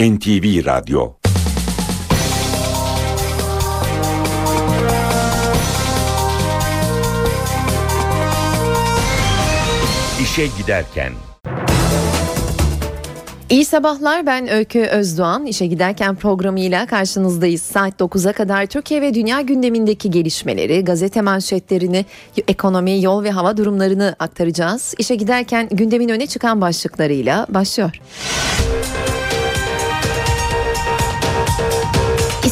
NTV Radyo İşe Giderken İyi sabahlar ben Öykü Özdoğan. İşe giderken programıyla karşınızdayız. Saat 9'a kadar Türkiye ve dünya gündemindeki gelişmeleri, gazete manşetlerini, ekonomi, yol ve hava durumlarını aktaracağız. İşe giderken gündemin öne çıkan başlıklarıyla başlıyor.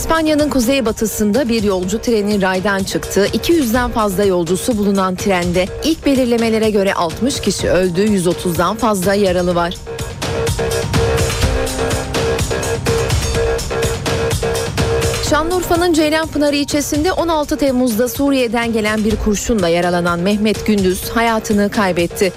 İspanya'nın kuzeybatısında bir yolcu treni raydan çıktı. 200'den fazla yolcusu bulunan trende ilk belirlemelere göre 60 kişi öldü, 130'dan fazla yaralı var. Şanlıurfa'nın Ceylanpınar ilçesinde 16 Temmuz'da Suriye'den gelen bir kurşunla yaralanan Mehmet Gündüz hayatını kaybetti.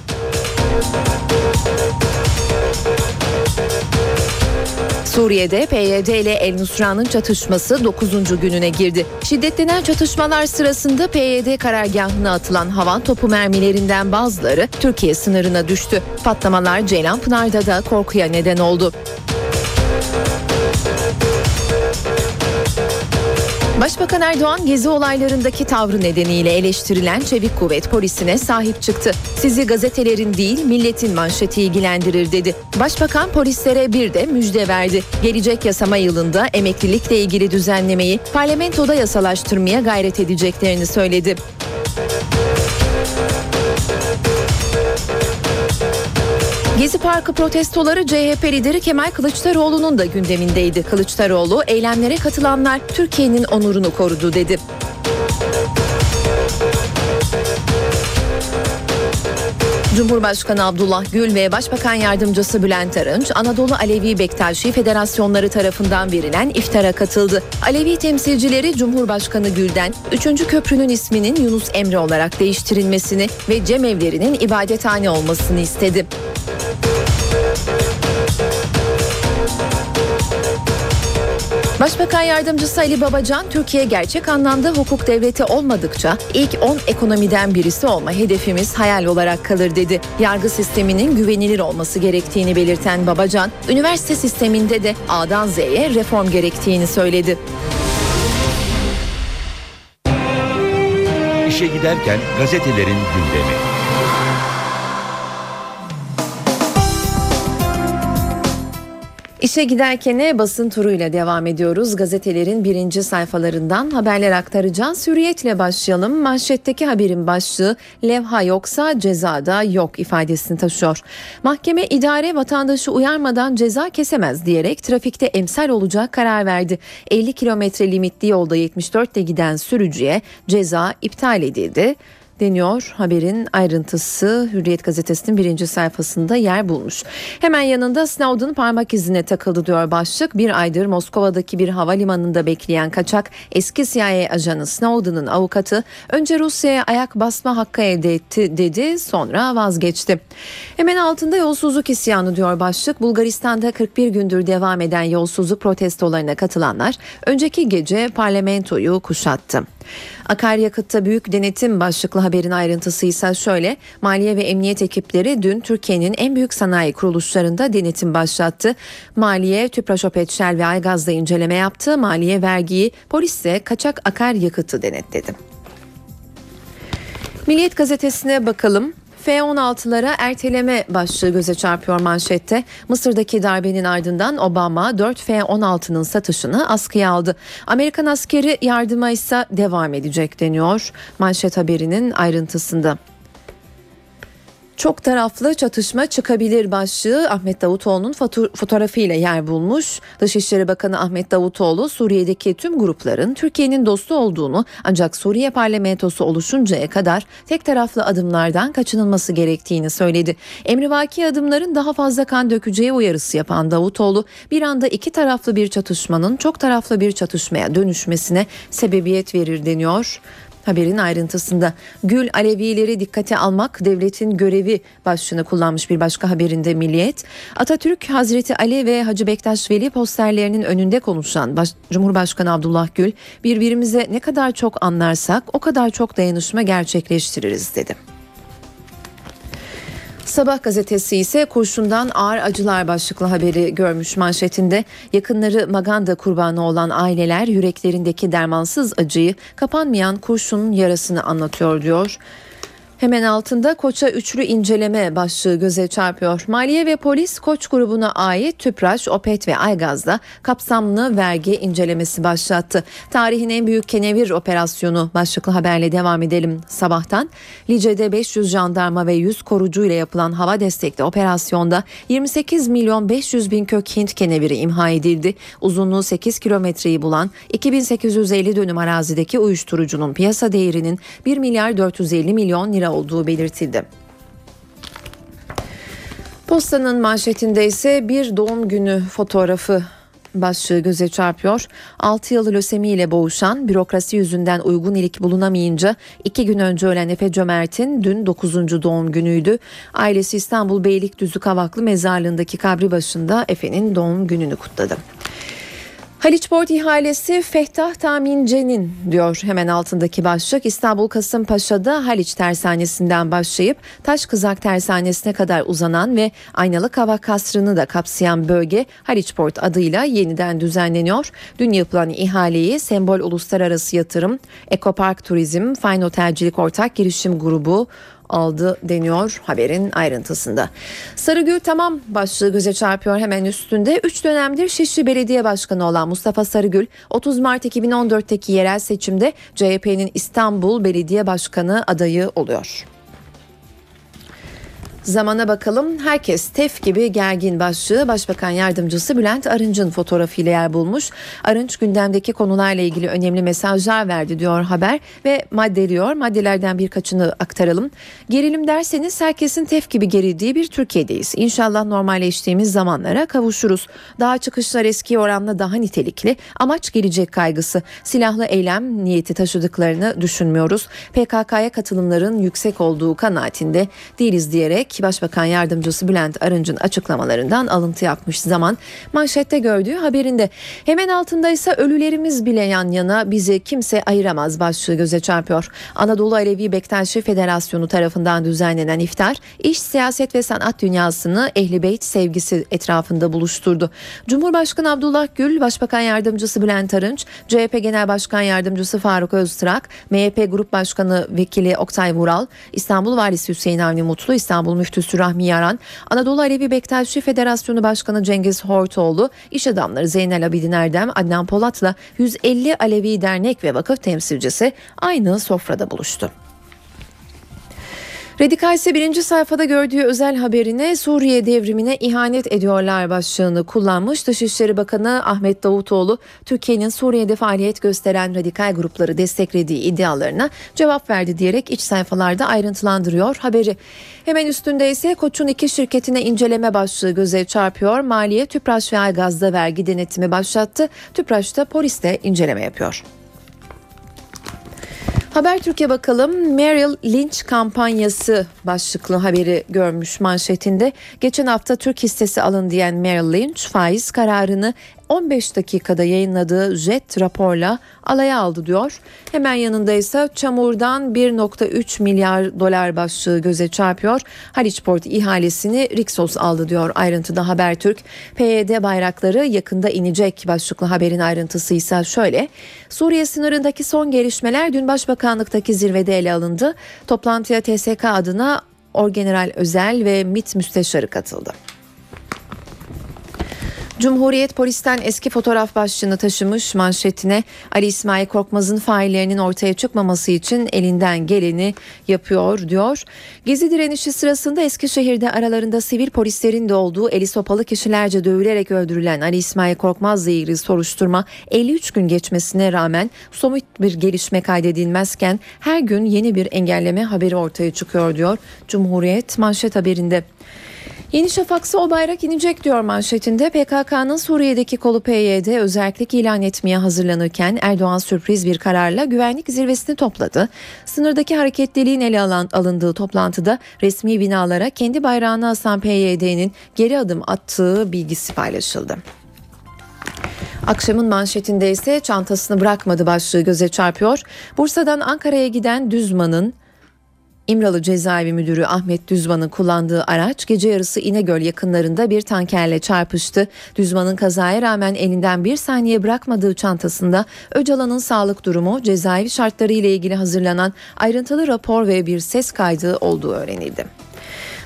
Suriye'de PYD ile El Nusra'nın çatışması 9. gününe girdi. Şiddetlenen çatışmalar sırasında PYD karargahına atılan havan topu mermilerinden bazıları Türkiye sınırına düştü. Patlamalar Ceylanpınar'da da korkuya neden oldu. Başbakan Erdoğan gezi olaylarındaki tavrı nedeniyle eleştirilen Çevik Kuvvet polisine sahip çıktı. Sizi gazetelerin değil milletin manşeti ilgilendirir dedi. Başbakan polislere bir de müjde verdi. Gelecek yasama yılında emeklilikle ilgili düzenlemeyi parlamentoda yasalaştırmaya gayret edeceklerini söyledi. Gezi Parkı protestoları CHP lideri Kemal Kılıçdaroğlu'nun da gündemindeydi. Kılıçdaroğlu eylemlere katılanlar Türkiye'nin onurunu korudu dedi. Cumhurbaşkanı Abdullah Gül ve Başbakan Yardımcısı Bülent Arınç, Anadolu Alevi Bektaşi Federasyonları tarafından verilen iftara katıldı. Alevi temsilcileri Cumhurbaşkanı Gül'den 3. köprünün isminin Yunus Emre olarak değiştirilmesini ve cemevlerinin ibadethane olmasını istedi. Başbakan Yardımcısı Ali Babacan, Türkiye gerçek anlamda hukuk devleti olmadıkça ilk 10 ekonomiden birisi olma hedefimiz hayal olarak kalır dedi. Yargı sisteminin güvenilir olması gerektiğini belirten Babacan, üniversite sisteminde de A'dan Z'ye reform gerektiğini söyledi. İşe giderken gazetelerin gündemi. İşe giderkene basın turuyla devam ediyoruz. Gazetelerin birinci sayfalarından haberler aktaracağız. Hürriyetle başlayalım. Manşetteki haberin başlığı levha yoksa cezada yok ifadesini taşıyor. Mahkeme idare vatandaşı uyarmadan ceza kesemez diyerek trafikte emsal olacak karar verdi. 50 kilometre limitli yolda 74'te giden sürücüye ceza iptal edildi deniyor. Haberin ayrıntısı Hürriyet gazetesinin birinci sayfasında yer bulmuş. Hemen yanında Snowden parmak izine takıldı diyor başlık. Bir aydır Moskova'daki bir havalimanında bekleyen kaçak eski CIA ajanı Snowden'ın avukatı önce Rusya'ya ayak basma hakkı elde etti dedi sonra vazgeçti. Hemen altında yolsuzluk isyanı diyor başlık. Bulgaristan'da 41 gündür devam eden yolsuzluk protestolarına katılanlar önceki gece parlamentoyu kuşattı. Akaryakıtta büyük denetim başlıklı haberin ayrıntısı ise şöyle. Maliye ve emniyet ekipleri dün Türkiye'nin en büyük sanayi kuruluşlarında denetim başlattı. Maliye, Tüpraşopet, Shell ve Aygaz'da inceleme yaptı. Maliye vergiyi, polis ise kaçak akaryakıtı denetledi. Milliyet gazetesine bakalım. F-16'lara erteleme başlığı göze çarpıyor manşette. Mısır'daki darbenin ardından Obama 4 F-16'nın satışını askıya aldı. Amerikan askeri yardıma ise devam edecek deniyor manşet haberinin ayrıntısında. Çok taraflı çatışma çıkabilir başlığı Ahmet Davutoğlu'nun fotoğrafıyla yer bulmuş. Dışişleri Bakanı Ahmet Davutoğlu Suriye'deki tüm grupların Türkiye'nin dostu olduğunu ancak Suriye parlamentosu oluşuncaya kadar tek taraflı adımlardan kaçınılması gerektiğini söyledi. Emrivaki adımların daha fazla kan dökeceği uyarısı yapan Davutoğlu bir anda iki taraflı bir çatışmanın çok taraflı bir çatışmaya dönüşmesine sebebiyet verir deniyor. Haberin ayrıntısında Gül Alevileri dikkate almak devletin görevi başlığını kullanmış bir başka haberinde Milliyet. Atatürk, Hazreti Ali ve Hacı Bektaş Veli posterlerinin önünde konuşan Baş- Cumhurbaşkanı Abdullah Gül birbirimize ne kadar çok anlarsak o kadar çok dayanışma gerçekleştiririz dedi. Sabah gazetesi ise kurşundan ağır acılar başlıklı haberi görmüş manşetinde. Yakınları maganda kurbanı olan aileler yüreklerindeki dermansız acıyı kapanmayan kurşunun yarasını anlatıyor diyor. Hemen altında Koç'a üçlü inceleme başlığı göze çarpıyor. Maliye ve polis Koç grubuna ait Tüpraş, Opet ve Aygaz'da kapsamlı vergi incelemesi başlattı. Tarihin en büyük kenevir operasyonu başlıklı haberle devam edelim sabahtan. Lice'de 500 jandarma ve 100 korucu ile yapılan hava destekli operasyonda 28 milyon 500 bin kök Hint keneviri imha edildi. Uzunluğu 8 kilometreyi bulan 2850 dönüm arazideki uyuşturucunun piyasa değerinin 1 milyar 450 milyon lira olduğu belirtildi. Postanın manşetinde ise bir doğum günü fotoğrafı başlığı göze çarpıyor. 6 yıl lösemi ile boğuşan bürokrasi yüzünden uygun ilik bulunamayınca 2 gün önce ölen Efe Cömert'in dün 9. doğum günüydü. Ailesi İstanbul Beylikdüzü Kavaklı mezarlığındaki kabri başında Efe'nin doğum gününü kutladı. Haliç Port ihalesi Fehtah Tamince'nin diyor hemen altındaki başlık. İstanbul Kasımpaşa'da Haliç Tersanesi'nden başlayıp Taş Kızak Tersanesi'ne kadar uzanan ve Aynalı Kavak Kasrı'nı da kapsayan bölge Haliç Port adıyla yeniden düzenleniyor. Dün yapılan ihaleyi Sembol Uluslararası Yatırım, Ekopark Turizm, Fine Otelcilik Ortak Girişim Grubu, aldı deniyor haberin ayrıntısında. Sarıgül tamam başlığı göze çarpıyor hemen üstünde. 3 dönemdir Şişli Belediye Başkanı olan Mustafa Sarıgül 30 Mart 2014'teki yerel seçimde CHP'nin İstanbul Belediye Başkanı adayı oluyor. Zamana bakalım. Herkes tef gibi gergin başlığı Başbakan Yardımcısı Bülent Arınç'ın fotoğrafıyla yer bulmuş. Arınç gündemdeki konularla ilgili önemli mesajlar verdi diyor haber ve maddeliyor. Maddelerden birkaçını aktaralım. Gerilim derseniz herkesin tef gibi gerildiği bir Türkiye'deyiz. İnşallah normalleştiğimiz zamanlara kavuşuruz. Daha çıkışlar eski oranla daha nitelikli. Amaç gelecek kaygısı. Silahlı eylem niyeti taşıdıklarını düşünmüyoruz. PKK'ya katılımların yüksek olduğu kanaatinde değiliz diyerek Başbakan Yardımcısı Bülent Arınç'ın açıklamalarından alıntı yapmış zaman manşette gördüğü haberinde. Hemen altında ise ölülerimiz bile yan yana bizi kimse ayıramaz başlığı göze çarpıyor. Anadolu Alevi Bektaşi Federasyonu tarafından düzenlenen iftar iş, siyaset ve sanat dünyasını Ehli sevgisi etrafında buluşturdu. Cumhurbaşkanı Abdullah Gül, Başbakan Yardımcısı Bülent Arınç, CHP Genel Başkan Yardımcısı Faruk Öztrak, MHP Grup Başkanı Vekili Oktay Vural, İstanbul Valisi Hüseyin Avni Mutlu, İstanbul Müftüsü Rahmi Yaran, Anadolu Alevi Bektaşi Federasyonu Başkanı Cengiz Hortoğlu, iş adamları Zeynel Abidin Erdem, Adnan Polat'la 150 Alevi dernek ve vakıf temsilcisi aynı sofrada buluştu. Radikal ise birinci sayfada gördüğü özel haberine Suriye devrimine ihanet ediyorlar başlığını kullanmış. Dışişleri Bakanı Ahmet Davutoğlu Türkiye'nin Suriye'de faaliyet gösteren radikal grupları desteklediği iddialarına cevap verdi diyerek iç sayfalarda ayrıntılandırıyor haberi. Hemen üstünde ise Koç'un iki şirketine inceleme başlığı göze çarpıyor. Maliye Tüpraş ve Aygaz'da vergi denetimi başlattı. Tüpraş'ta polis de inceleme yapıyor. Habertürk'e bakalım. Merrill Lynch kampanyası başlıklı haberi görmüş manşetinde. Geçen hafta Türk hissesi alın diyen Merrill Lynch faiz kararını 15 dakikada yayınladığı jet raporla alaya aldı diyor. Hemen yanında ise çamurdan 1.3 milyar dolar başlığı göze çarpıyor. Haliçport ihalesini Rixos aldı diyor ayrıntıda Habertürk. PYD bayrakları yakında inecek başlıklı haberin ayrıntısı ise şöyle. Suriye sınırındaki son gelişmeler dün Başbakanlıktaki zirvede ele alındı. Toplantıya TSK adına Orgeneral Özel ve MİT müsteşarı katıldı. Cumhuriyet polisten eski fotoğraf başlığını taşımış manşetine Ali İsmail Korkmaz'ın faillerinin ortaya çıkmaması için elinden geleni yapıyor diyor. Gezi direnişi sırasında Eskişehir'de aralarında sivil polislerin de olduğu eli sopalı kişilerce dövülerek öldürülen Ali İsmail Korkmaz'la ilgili soruşturma 53 gün geçmesine rağmen somut bir gelişme kaydedilmezken her gün yeni bir engelleme haberi ortaya çıkıyor diyor Cumhuriyet manşet haberinde. Yeni Şafak'sa o bayrak inecek diyor manşetinde. PKK'nın Suriye'deki kolu PYD özellik ilan etmeye hazırlanırken Erdoğan sürpriz bir kararla güvenlik zirvesini topladı. Sınırdaki hareketliliğin ele alan, alındığı toplantıda resmi binalara kendi bayrağını asan PYD'nin geri adım attığı bilgisi paylaşıldı. Akşamın manşetinde ise çantasını bırakmadı başlığı göze çarpıyor. Bursa'dan Ankara'ya giden Düzman'ın İmralı Cezaevi Müdürü Ahmet Düzman'ın kullandığı araç gece yarısı İnegöl yakınlarında bir tankerle çarpıştı. Düzman'ın kazaya rağmen elinden bir saniye bırakmadığı çantasında Öcalan'ın sağlık durumu, cezaevi şartları ile ilgili hazırlanan ayrıntılı rapor ve bir ses kaydı olduğu öğrenildi.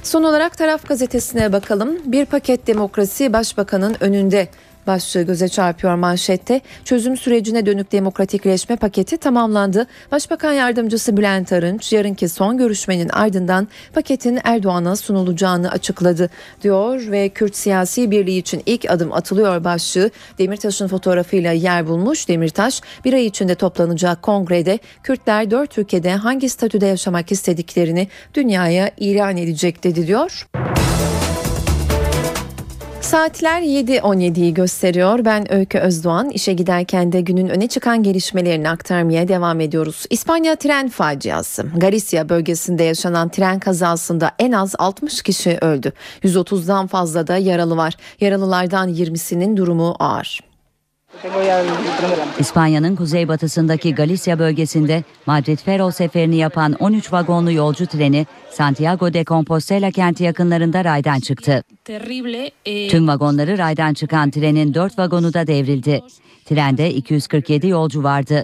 Son olarak Taraf gazetesine bakalım. Bir paket demokrasi başbakanın önünde başlığı göze çarpıyor manşette. Çözüm sürecine dönük demokratikleşme paketi tamamlandı. Başbakan yardımcısı Bülent Arınç yarınki son görüşmenin ardından paketin Erdoğan'a sunulacağını açıkladı diyor ve Kürt siyasi birliği için ilk adım atılıyor başlığı Demirtaş'ın fotoğrafıyla yer bulmuş. Demirtaş bir ay içinde toplanacak kongrede Kürtler dört ülkede hangi statüde yaşamak istediklerini dünyaya ilan edecek dedi diyor. Saatler 7.17'yi gösteriyor. Ben Öykü Özdoğan. İşe giderken de günün öne çıkan gelişmelerini aktarmaya devam ediyoruz. İspanya tren faciası. Galicia bölgesinde yaşanan tren kazasında en az 60 kişi öldü. 130'dan fazla da yaralı var. Yaralılardan 20'sinin durumu ağır. İspanya'nın kuzeybatısındaki Galicia bölgesinde Madrid Ferrol seferini yapan 13 vagonlu yolcu treni Santiago de Compostela kenti yakınlarında raydan çıktı. Tüm vagonları raydan çıkan trenin 4 vagonu da devrildi. Trende 247 yolcu vardı.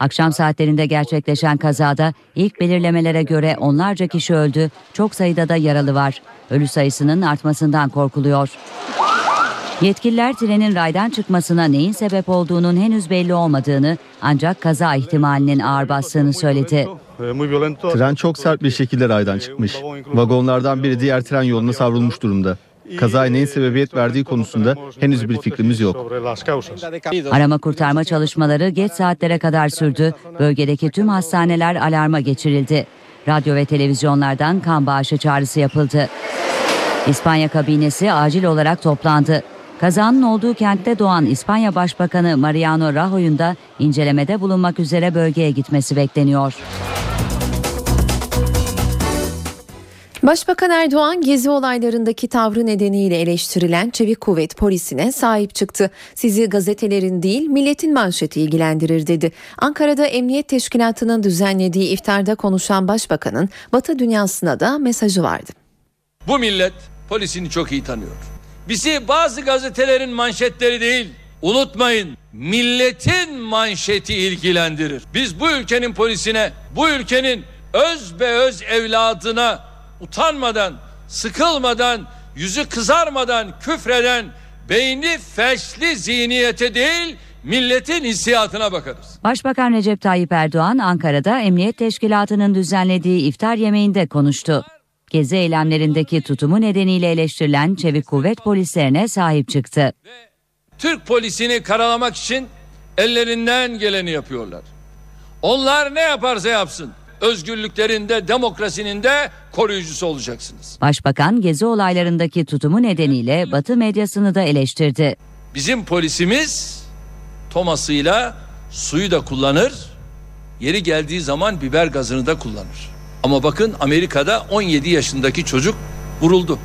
Akşam saatlerinde gerçekleşen kazada ilk belirlemelere göre onlarca kişi öldü, çok sayıda da yaralı var. Ölü sayısının artmasından korkuluyor. Yetkililer trenin raydan çıkmasına neyin sebep olduğunun henüz belli olmadığını ancak kaza ihtimalinin ağır bastığını söyledi. Tren çok sert bir şekilde raydan çıkmış. Vagonlardan biri diğer tren yoluna savrulmuş durumda. Kazaya neyin sebebiyet verdiği konusunda henüz bir fikrimiz yok. Arama kurtarma çalışmaları geç saatlere kadar sürdü. Bölgedeki tüm hastaneler alarma geçirildi. Radyo ve televizyonlardan kan bağışı çağrısı yapıldı. İspanya kabinesi acil olarak toplandı. Kazanın olduğu kentte doğan İspanya Başbakanı Mariano Rajoy'un da incelemede bulunmak üzere bölgeye gitmesi bekleniyor. Başbakan Erdoğan gezi olaylarındaki tavrı nedeniyle eleştirilen Çevik Kuvvet polisine sahip çıktı. Sizi gazetelerin değil milletin manşeti ilgilendirir dedi. Ankara'da Emniyet Teşkilatı'nın düzenlediği iftarda konuşan başbakanın Batı dünyasına da mesajı vardı. Bu millet polisini çok iyi tanıyor. Bizi bazı gazetelerin manşetleri değil, unutmayın milletin manşeti ilgilendirir. Biz bu ülkenin polisine, bu ülkenin öz be öz evladına utanmadan, sıkılmadan, yüzü kızarmadan küfreden, beyni felçli zihniyete değil, milletin hissiyatına bakarız. Başbakan Recep Tayyip Erdoğan Ankara'da Emniyet Teşkilatı'nın düzenlediği iftar yemeğinde konuştu. Gezi eylemlerindeki tutumu nedeniyle eleştirilen çevik kuvvet polislerine sahip çıktı. Türk polisini karalamak için ellerinden geleni yapıyorlar. Onlar ne yaparsa yapsın özgürlüklerinde, demokrasinin de koruyucusu olacaksınız. Başbakan gezi olaylarındaki tutumu nedeniyle Batı medyasını da eleştirdi. Bizim polisimiz tomasıyla suyu da kullanır, yeri geldiği zaman biber gazını da kullanır. Ama bakın Amerika'da 17 yaşındaki çocuk vuruldu.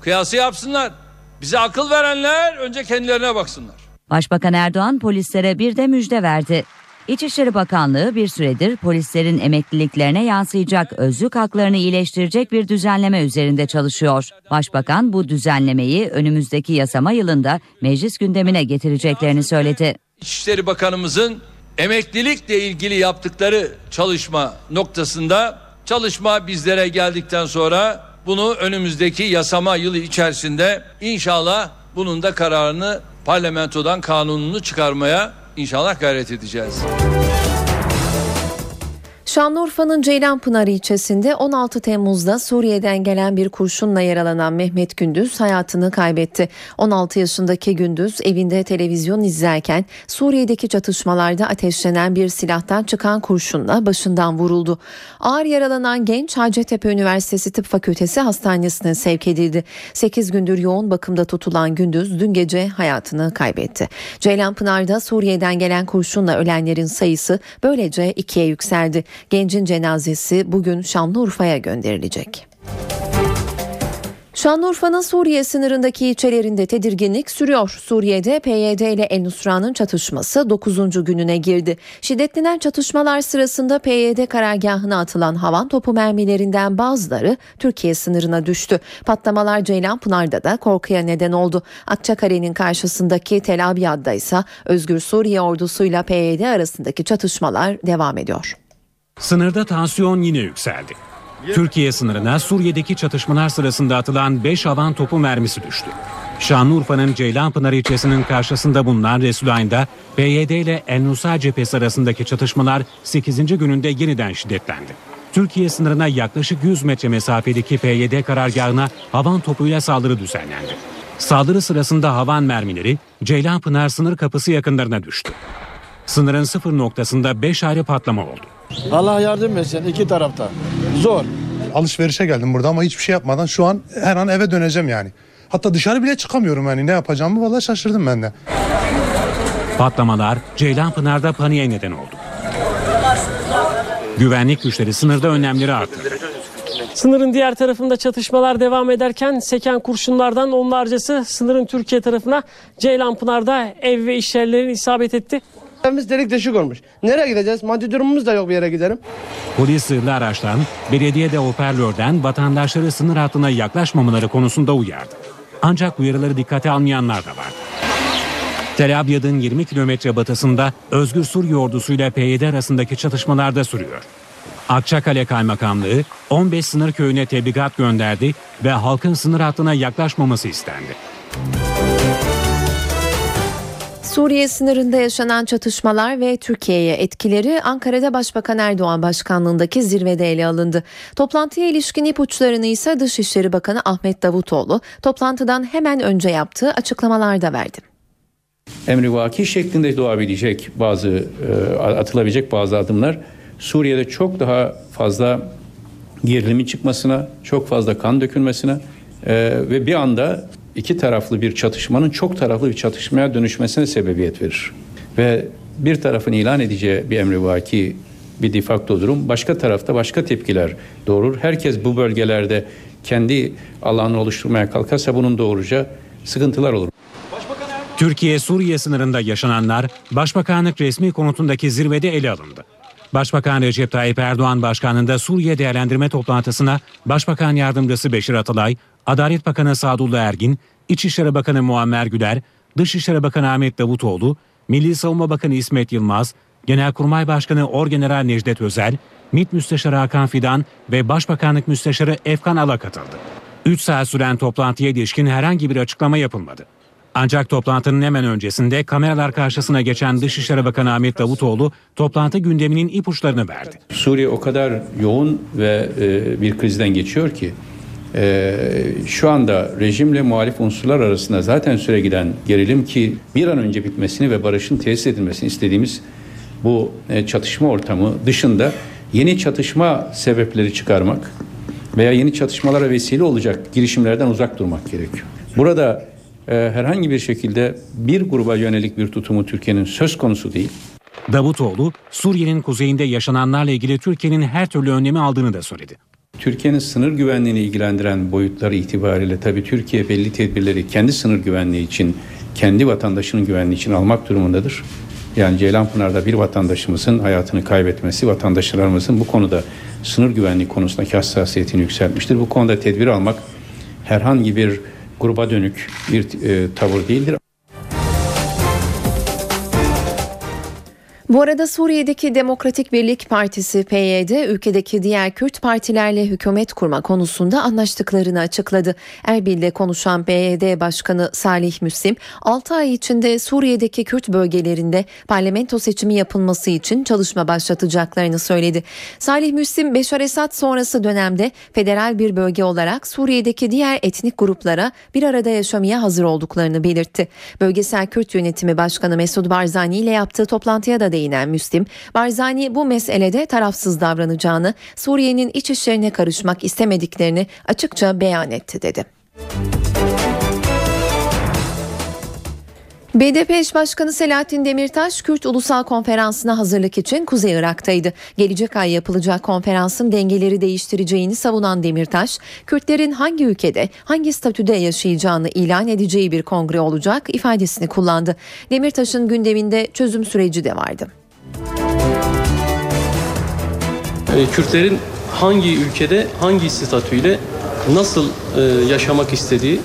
Kıyası yapsınlar. Bize akıl verenler önce kendilerine baksınlar. Başbakan Erdoğan polislere bir de müjde verdi. İçişleri Bakanlığı bir süredir polislerin emekliliklerine yansıyacak özlük haklarını iyileştirecek bir düzenleme üzerinde çalışıyor. Başbakan bu düzenlemeyi önümüzdeki yasama yılında meclis gündemine getireceklerini söyledi. İçişleri Bakanımızın emeklilikle ilgili yaptıkları çalışma noktasında çalışma bizlere geldikten sonra bunu önümüzdeki yasama yılı içerisinde inşallah bunun da kararını parlamentodan kanununu çıkarmaya inşallah gayret edeceğiz. Şanlıurfa'nın Ceylanpınar ilçesinde 16 Temmuz'da Suriye'den gelen bir kurşunla yaralanan Mehmet Gündüz hayatını kaybetti. 16 yaşındaki Gündüz evinde televizyon izlerken Suriye'deki çatışmalarda ateşlenen bir silahtan çıkan kurşunla başından vuruldu. Ağır yaralanan genç Hacettepe Üniversitesi Tıp Fakültesi Hastanesi'ne sevk edildi. 8 gündür yoğun bakımda tutulan Gündüz dün gece hayatını kaybetti. Ceylanpınar'da Suriye'den gelen kurşunla ölenlerin sayısı böylece ikiye yükseldi. Gencin cenazesi bugün Şanlıurfa'ya gönderilecek. Şanlıurfa'nın Suriye sınırındaki ilçelerinde tedirginlik sürüyor. Suriye'de PYD ile El Nusra'nın çatışması 9. gününe girdi. Şiddetlenen çatışmalar sırasında PYD karargahına atılan havan topu mermilerinden bazıları Türkiye sınırına düştü. Patlamalar Ceylanpınar'da da korkuya neden oldu. Akçakale'nin karşısındaki Tel Abyad'da ise Özgür Suriye ordusuyla PYD arasındaki çatışmalar devam ediyor. Sınırda tansiyon yine yükseldi. Türkiye sınırına Suriye'deki çatışmalar sırasında atılan 5 havan topu mermisi düştü. Şanlıurfa'nın Ceylanpınar ilçesinin karşısında bulunan Resulayn'da PYD ile El Nusa cephesi arasındaki çatışmalar 8. gününde yeniden şiddetlendi. Türkiye sınırına yaklaşık 100 metre mesafedeki PYD karargahına havan topuyla saldırı düzenlendi. Saldırı sırasında havan mermileri Ceylanpınar sınır kapısı yakınlarına düştü. Sınırın sıfır noktasında 5 ayrı patlama oldu. Allah yardım etsin iki tarafta. Zor. Alışverişe geldim burada ama hiçbir şey yapmadan şu an her an eve döneceğim yani. Hatta dışarı bile çıkamıyorum yani ne yapacağımı vallahi şaşırdım ben de. Patlamalar Ceylanpınar'da paniğe neden oldu. Güvenlik güçleri sınırda önlemleri arttırdı. Sınırın diğer tarafında çatışmalar devam ederken seken kurşunlardan onlarcası sınırın Türkiye tarafına Ceylanpınar'da ev ve iş yerlerine isabet etti. Evimiz delik deşik olmuş. Nereye gideceğiz? Maddi durumumuz da yok bir yere giderim. Polis zırhlı araçtan, belediye de hoparlörden vatandaşları sınır hattına yaklaşmamaları konusunda uyardı. Ancak uyarıları dikkate almayanlar da var. Tel Abyad'ın 20 kilometre batısında Özgür Suriye ordusuyla PYD arasındaki çatışmalar da sürüyor. Akçakale Kaymakamlığı 15 sınır köyüne tebligat gönderdi ve halkın sınır hattına yaklaşmaması istendi. Suriye sınırında yaşanan çatışmalar ve Türkiye'ye etkileri Ankara'da Başbakan Erdoğan başkanlığındaki zirvede ele alındı. Toplantıya ilişkin ipuçlarını ise Dışişleri Bakanı Ahmet Davutoğlu toplantıdan hemen önce yaptığı açıklamalarda verdi. Emrivaki şeklinde doğabilecek bazı e, atılabilecek bazı adımlar Suriye'de çok daha fazla gerilimin çıkmasına, çok fazla kan dökülmesine e, ve bir anda iki taraflı bir çatışmanın çok taraflı bir çatışmaya dönüşmesine sebebiyet verir. Ve bir tarafın ilan edeceği bir emrivaki bir defakto durum başka tarafta başka tepkiler doğurur. Herkes bu bölgelerde kendi alanını oluşturmaya kalkarsa bunun doğuracağı sıkıntılar olur. Türkiye-Suriye sınırında yaşananlar Başbakanlık resmi konutundaki zirvede ele alındı. Başbakan Recep Tayyip Erdoğan başkanlığında Suriye değerlendirme toplantısına Başbakan Yardımcısı Beşir Atalay, Adalet Bakanı Sadullah Ergin, İçişleri Bakanı Muammer Güler, Dışişleri Bakanı Ahmet Davutoğlu, Milli Savunma Bakanı İsmet Yılmaz, Genelkurmay Başkanı Orgeneral Necdet Özel, MİT Müsteşarı Hakan Fidan ve Başbakanlık Müsteşarı Efkan Ala katıldı. 3 saat süren toplantıya ilişkin herhangi bir açıklama yapılmadı. Ancak toplantının hemen öncesinde kameralar karşısına geçen Dışişleri Bakanı Ahmet Davutoğlu toplantı gündeminin ipuçlarını verdi. Suriye o kadar yoğun ve e, bir krizden geçiyor ki e, şu anda rejimle muhalif unsurlar arasında zaten süre giden gerilim ki bir an önce bitmesini ve barışın tesis edilmesini istediğimiz bu e, çatışma ortamı dışında yeni çatışma sebepleri çıkarmak veya yeni çatışmalara vesile olacak girişimlerden uzak durmak gerekiyor. Burada e, herhangi bir şekilde bir gruba yönelik bir tutumu Türkiye'nin söz konusu değil. Davutoğlu, Suriye'nin kuzeyinde yaşananlarla ilgili Türkiye'nin her türlü önlemi aldığını da söyledi. Türkiye'nin sınır güvenliğini ilgilendiren boyutları itibariyle tabii Türkiye belli tedbirleri kendi sınır güvenliği için, kendi vatandaşının güvenliği için almak durumundadır. Yani Ceylanpınar'da bir vatandaşımızın hayatını kaybetmesi, vatandaşlarımızın bu konuda sınır güvenliği konusundaki hassasiyetini yükseltmiştir. Bu konuda tedbir almak herhangi bir gruba dönük bir e, tavır değildir. Bu arada Suriye'deki Demokratik Birlik Partisi PYD ülkedeki diğer Kürt partilerle hükümet kurma konusunda anlaştıklarını açıkladı. Erbil'de konuşan PYD Başkanı Salih Müslim 6 ay içinde Suriye'deki Kürt bölgelerinde parlamento seçimi yapılması için çalışma başlatacaklarını söyledi. Salih Müslim Beşar Esad sonrası dönemde federal bir bölge olarak Suriye'deki diğer etnik gruplara bir arada yaşamaya hazır olduklarını belirtti. Bölgesel Kürt Yönetimi Başkanı Mesud Barzani ile yaptığı toplantıya da değinen Müslim, Barzani bu meselede tarafsız davranacağını, Suriye'nin iç işlerine karışmak istemediklerini açıkça beyan etti dedi. BDP eş başkanı Selahattin Demirtaş, Kürt Ulusal Konferansı'na hazırlık için Kuzey Irak'taydı. Gelecek ay yapılacak konferansın dengeleri değiştireceğini savunan Demirtaş, Kürtlerin hangi ülkede, hangi statüde yaşayacağını ilan edeceği bir kongre olacak ifadesini kullandı. Demirtaş'ın gündeminde çözüm süreci de vardı. E, Kürtlerin hangi ülkede, hangi statüyle nasıl e, yaşamak istediği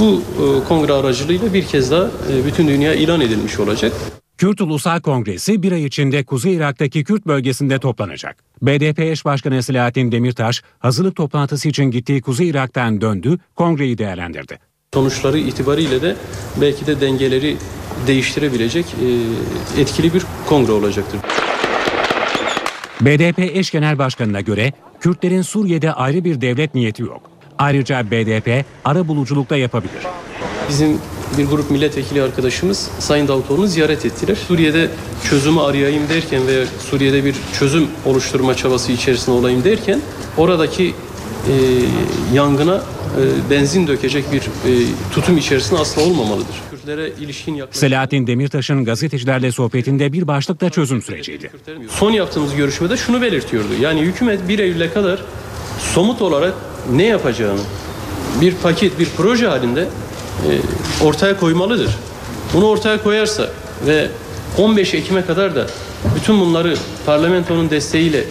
bu e, kongre aracılığıyla bir kez daha e, bütün dünya ilan edilmiş olacak. Kürt Ulusal Kongresi bir ay içinde Kuzey Irak'taki Kürt bölgesinde toplanacak. BDP eş başkanı Selahattin Demirtaş hazırlık toplantısı için gittiği Kuzey Irak'tan döndü, kongreyi değerlendirdi. Sonuçları itibariyle de belki de dengeleri değiştirebilecek e, etkili bir kongre olacaktır. BDP eş genel başkanına göre Kürtlerin Suriye'de ayrı bir devlet niyeti yok. Ayrıca BDP ara buluculukta yapabilir. Bizim bir grup milletvekili arkadaşımız Sayın Davutoğlu'nu ziyaret ettiler. Suriye'de çözümü arayayım derken veya Suriye'de bir çözüm oluşturma çabası içerisinde olayım derken oradaki e, yangına e, benzin dökecek bir e, tutum içerisinde asla olmamalıdır. Kürtlere ilişkin yaklaşım... Selahattin Demirtaş'ın gazetecilerle sohbetinde bir başlıkta çözüm süreciydi. Son yaptığımız görüşmede şunu belirtiyordu. Yani hükümet 1 Eylül'e kadar somut olarak ne yapacağını bir paket, bir proje halinde e, ortaya koymalıdır. Bunu ortaya koyarsa ve 15 Ekim'e kadar da bütün bunları parlamentonun desteğiyle e,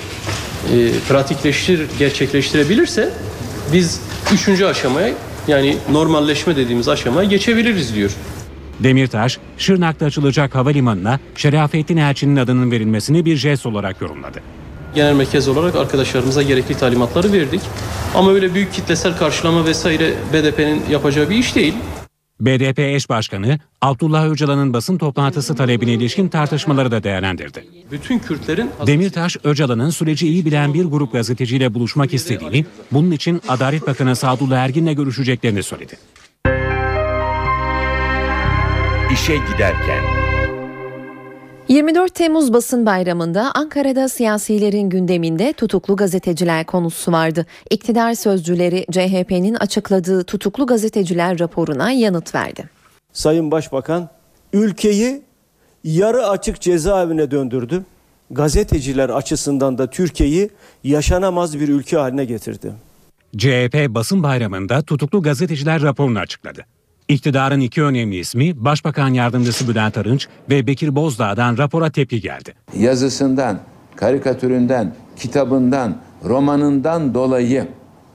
pratikleştir, gerçekleştirebilirse biz üçüncü aşamaya yani normalleşme dediğimiz aşamaya geçebiliriz diyor. Demirtaş, Şırnak'ta açılacak havalimanına Şerafettin Elçi'nin adının verilmesini bir jest olarak yorumladı. Genel merkez olarak arkadaşlarımıza gerekli talimatları verdik. Ama öyle büyük kitlesel karşılama vesaire BDP'nin yapacağı bir iş değil. BDP eş başkanı Abdullah Öcalan'ın basın toplantısı talebine ilişkin tartışmaları da değerlendirdi. Bütün Kürtlerin Demirtaş, Öcalan'ın süreci iyi bilen bir grup gazeteciyle buluşmak istediğini, bunun için Adalet Bakanı Sadullah Ergin'le görüşeceklerini söyledi. İşe giderken 24 Temmuz Basın Bayramı'nda Ankara'da siyasilerin gündeminde tutuklu gazeteciler konusu vardı. İktidar sözcüleri CHP'nin açıkladığı tutuklu gazeteciler raporuna yanıt verdi. Sayın Başbakan ülkeyi yarı açık cezaevine döndürdü. Gazeteciler açısından da Türkiye'yi yaşanamaz bir ülke haline getirdi. CHP basın bayramında tutuklu gazeteciler raporunu açıkladı. İktidarın iki önemli ismi Başbakan Yardımcısı Bülent Arınç ve Bekir Bozdağ'dan rapora tepki geldi. Yazısından, karikatüründen, kitabından, romanından dolayı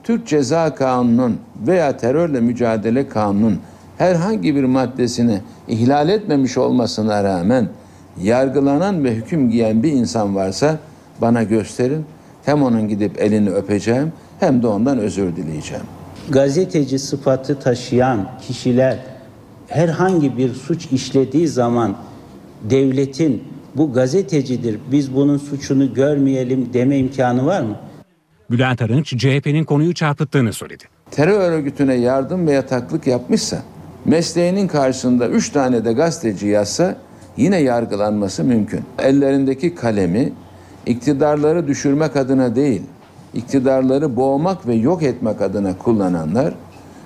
Türk Ceza Kanunu'nun veya terörle mücadele kanunun herhangi bir maddesini ihlal etmemiş olmasına rağmen yargılanan ve hüküm giyen bir insan varsa bana gösterin. Hem onun gidip elini öpeceğim hem de ondan özür dileyeceğim gazeteci sıfatı taşıyan kişiler herhangi bir suç işlediği zaman devletin bu gazetecidir biz bunun suçunu görmeyelim deme imkanı var mı? Bülent Arınç CHP'nin konuyu çarpıttığını söyledi. Terör örgütüne yardım ve yataklık yapmışsa mesleğinin karşısında üç tane de gazeteci yazsa yine yargılanması mümkün. Ellerindeki kalemi iktidarları düşürmek adına değil iktidarları boğmak ve yok etmek adına kullananlar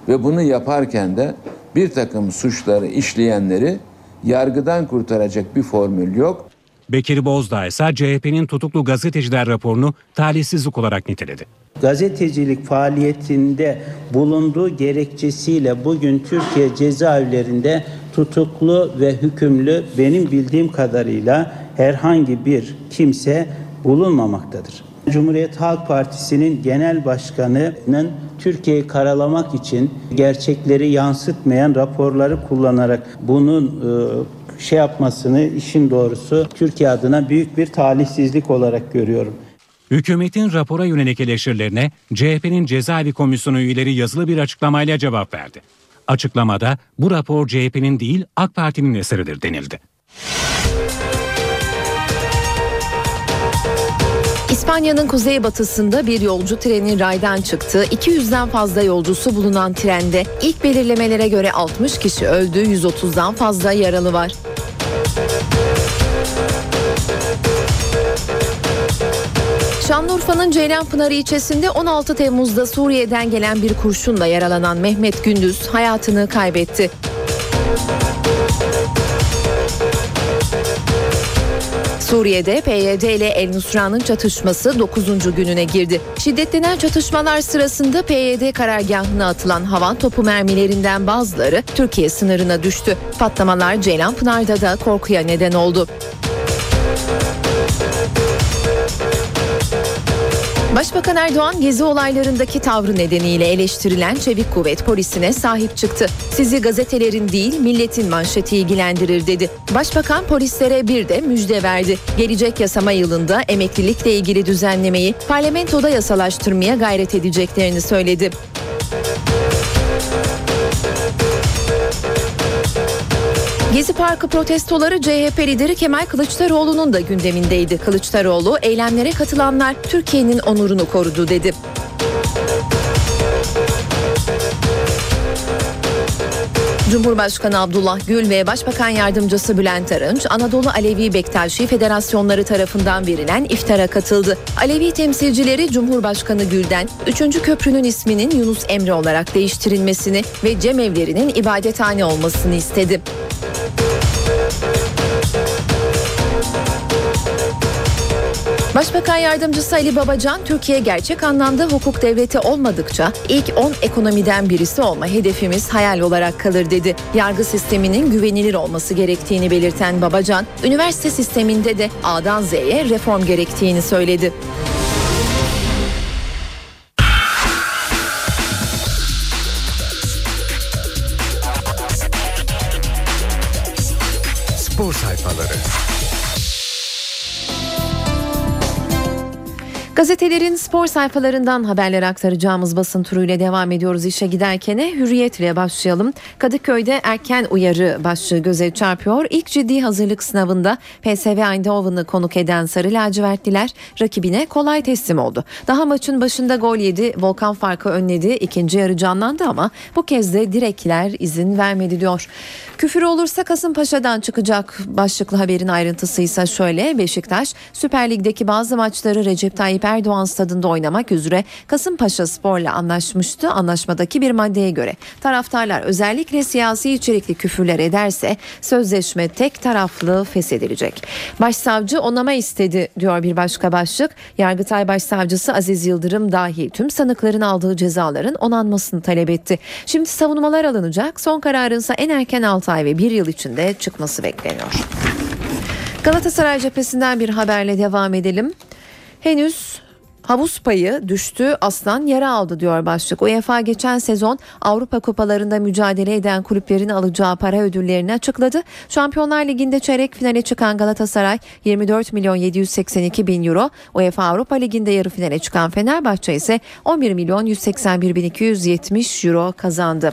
ve bunu yaparken de bir takım suçları işleyenleri yargıdan kurtaracak bir formül yok. Bekir Bozdağ ise CHP'nin tutuklu gazeteciler raporunu talihsizlik olarak niteledi. Gazetecilik faaliyetinde bulunduğu gerekçesiyle bugün Türkiye cezaevlerinde tutuklu ve hükümlü benim bildiğim kadarıyla herhangi bir kimse bulunmamaktadır. Cumhuriyet Halk Partisi'nin genel başkanının Türkiye'yi karalamak için gerçekleri yansıtmayan raporları kullanarak bunun e, şey yapmasını işin doğrusu Türkiye adına büyük bir talihsizlik olarak görüyorum. Hükümetin rapora yönelik eleştirilerine CHP'nin cezaevi komisyonu üyeleri yazılı bir açıklamayla cevap verdi. Açıklamada bu rapor CHP'nin değil AK Parti'nin eseridir denildi. İspanya'nın kuzeybatısında bir yolcu treni raydan çıktı. 200'den fazla yolcusu bulunan trende ilk belirlemelere göre 60 kişi öldü, 130'dan fazla yaralı var. Şanlıurfa'nın Ceylanpınar ilçesinde 16 Temmuz'da Suriye'den gelen bir kurşunla yaralanan Mehmet Gündüz hayatını kaybetti. Suriye'de PYD ile El Nusra'nın çatışması 9. gününe girdi. Şiddetlenen çatışmalar sırasında PYD karargahına atılan havan topu mermilerinden bazıları Türkiye sınırına düştü. Patlamalar Ceylanpınar'da da korkuya neden oldu. Başbakan Erdoğan gezi olaylarındaki tavrı nedeniyle eleştirilen Çevik Kuvvet polisine sahip çıktı. Sizi gazetelerin değil milletin manşeti ilgilendirir dedi. Başbakan polislere bir de müjde verdi. Gelecek yasama yılında emeklilikle ilgili düzenlemeyi parlamentoda yasalaştırmaya gayret edeceklerini söyledi. Gezi Parkı protestoları CHP lideri Kemal Kılıçdaroğlu'nun da gündemindeydi. Kılıçdaroğlu eylemlere katılanlar Türkiye'nin onurunu korudu dedi. Cumhurbaşkanı Abdullah Gül ve Başbakan Yardımcısı Bülent Arınç, Anadolu Alevi Bektaşi Federasyonları tarafından verilen iftara katıldı. Alevi temsilcileri Cumhurbaşkanı Gül'den 3. köprünün isminin Yunus Emre olarak değiştirilmesini ve cemevlerinin ibadethane olmasını istedi. Başbakan Yardımcısı Ali Babacan, Türkiye gerçek anlamda hukuk devleti olmadıkça ilk 10 ekonomiden birisi olma hedefimiz hayal olarak kalır dedi. Yargı sisteminin güvenilir olması gerektiğini belirten Babacan, üniversite sisteminde de A'dan Z'ye reform gerektiğini söyledi. Gazetelerin spor sayfalarından haberler aktaracağımız basın turuyla devam ediyoruz işe giderkene hürriyetle başlayalım. Kadıköy'de erken uyarı başlığı göze çarpıyor. İlk ciddi hazırlık sınavında PSV Eindhoven'ı konuk eden Sarı Lacivertliler rakibine kolay teslim oldu. Daha maçın başında gol yedi, Volkan farkı önledi, ikinci yarı canlandı ama bu kez de direkler izin vermedi diyor. Küfür olursa Kasımpaşa'dan çıkacak başlıklı haberin ayrıntısı ise şöyle. Beşiktaş Süper Lig'deki bazı maçları Recep Tayyip Erdoğan stadında oynamak üzere Kasımpaşa Spor'la anlaşmıştı. Anlaşmadaki bir maddeye göre taraftarlar özellikle siyasi içerikli küfürler ederse sözleşme tek taraflı feshedilecek. Başsavcı onama istedi diyor bir başka başlık. Yargıtay Başsavcısı Aziz Yıldırım dahil tüm sanıkların aldığı cezaların onanmasını talep etti. Şimdi savunmalar alınacak. Son kararın ise en erken 6 ay ve 1 yıl içinde çıkması bekleniyor. Galatasaray cephesinden bir haberle devam edelim. Henüz Havuz payı düştü, aslan yara aldı diyor başlık. UEFA geçen sezon Avrupa kupalarında mücadele eden kulüplerin alacağı para ödüllerini açıkladı. Şampiyonlar Ligi'nde çeyrek finale çıkan Galatasaray 24 milyon 782 bin euro, UEFA Avrupa Ligi'nde yarı finale çıkan Fenerbahçe ise 11 milyon 181 bin 270 euro kazandı.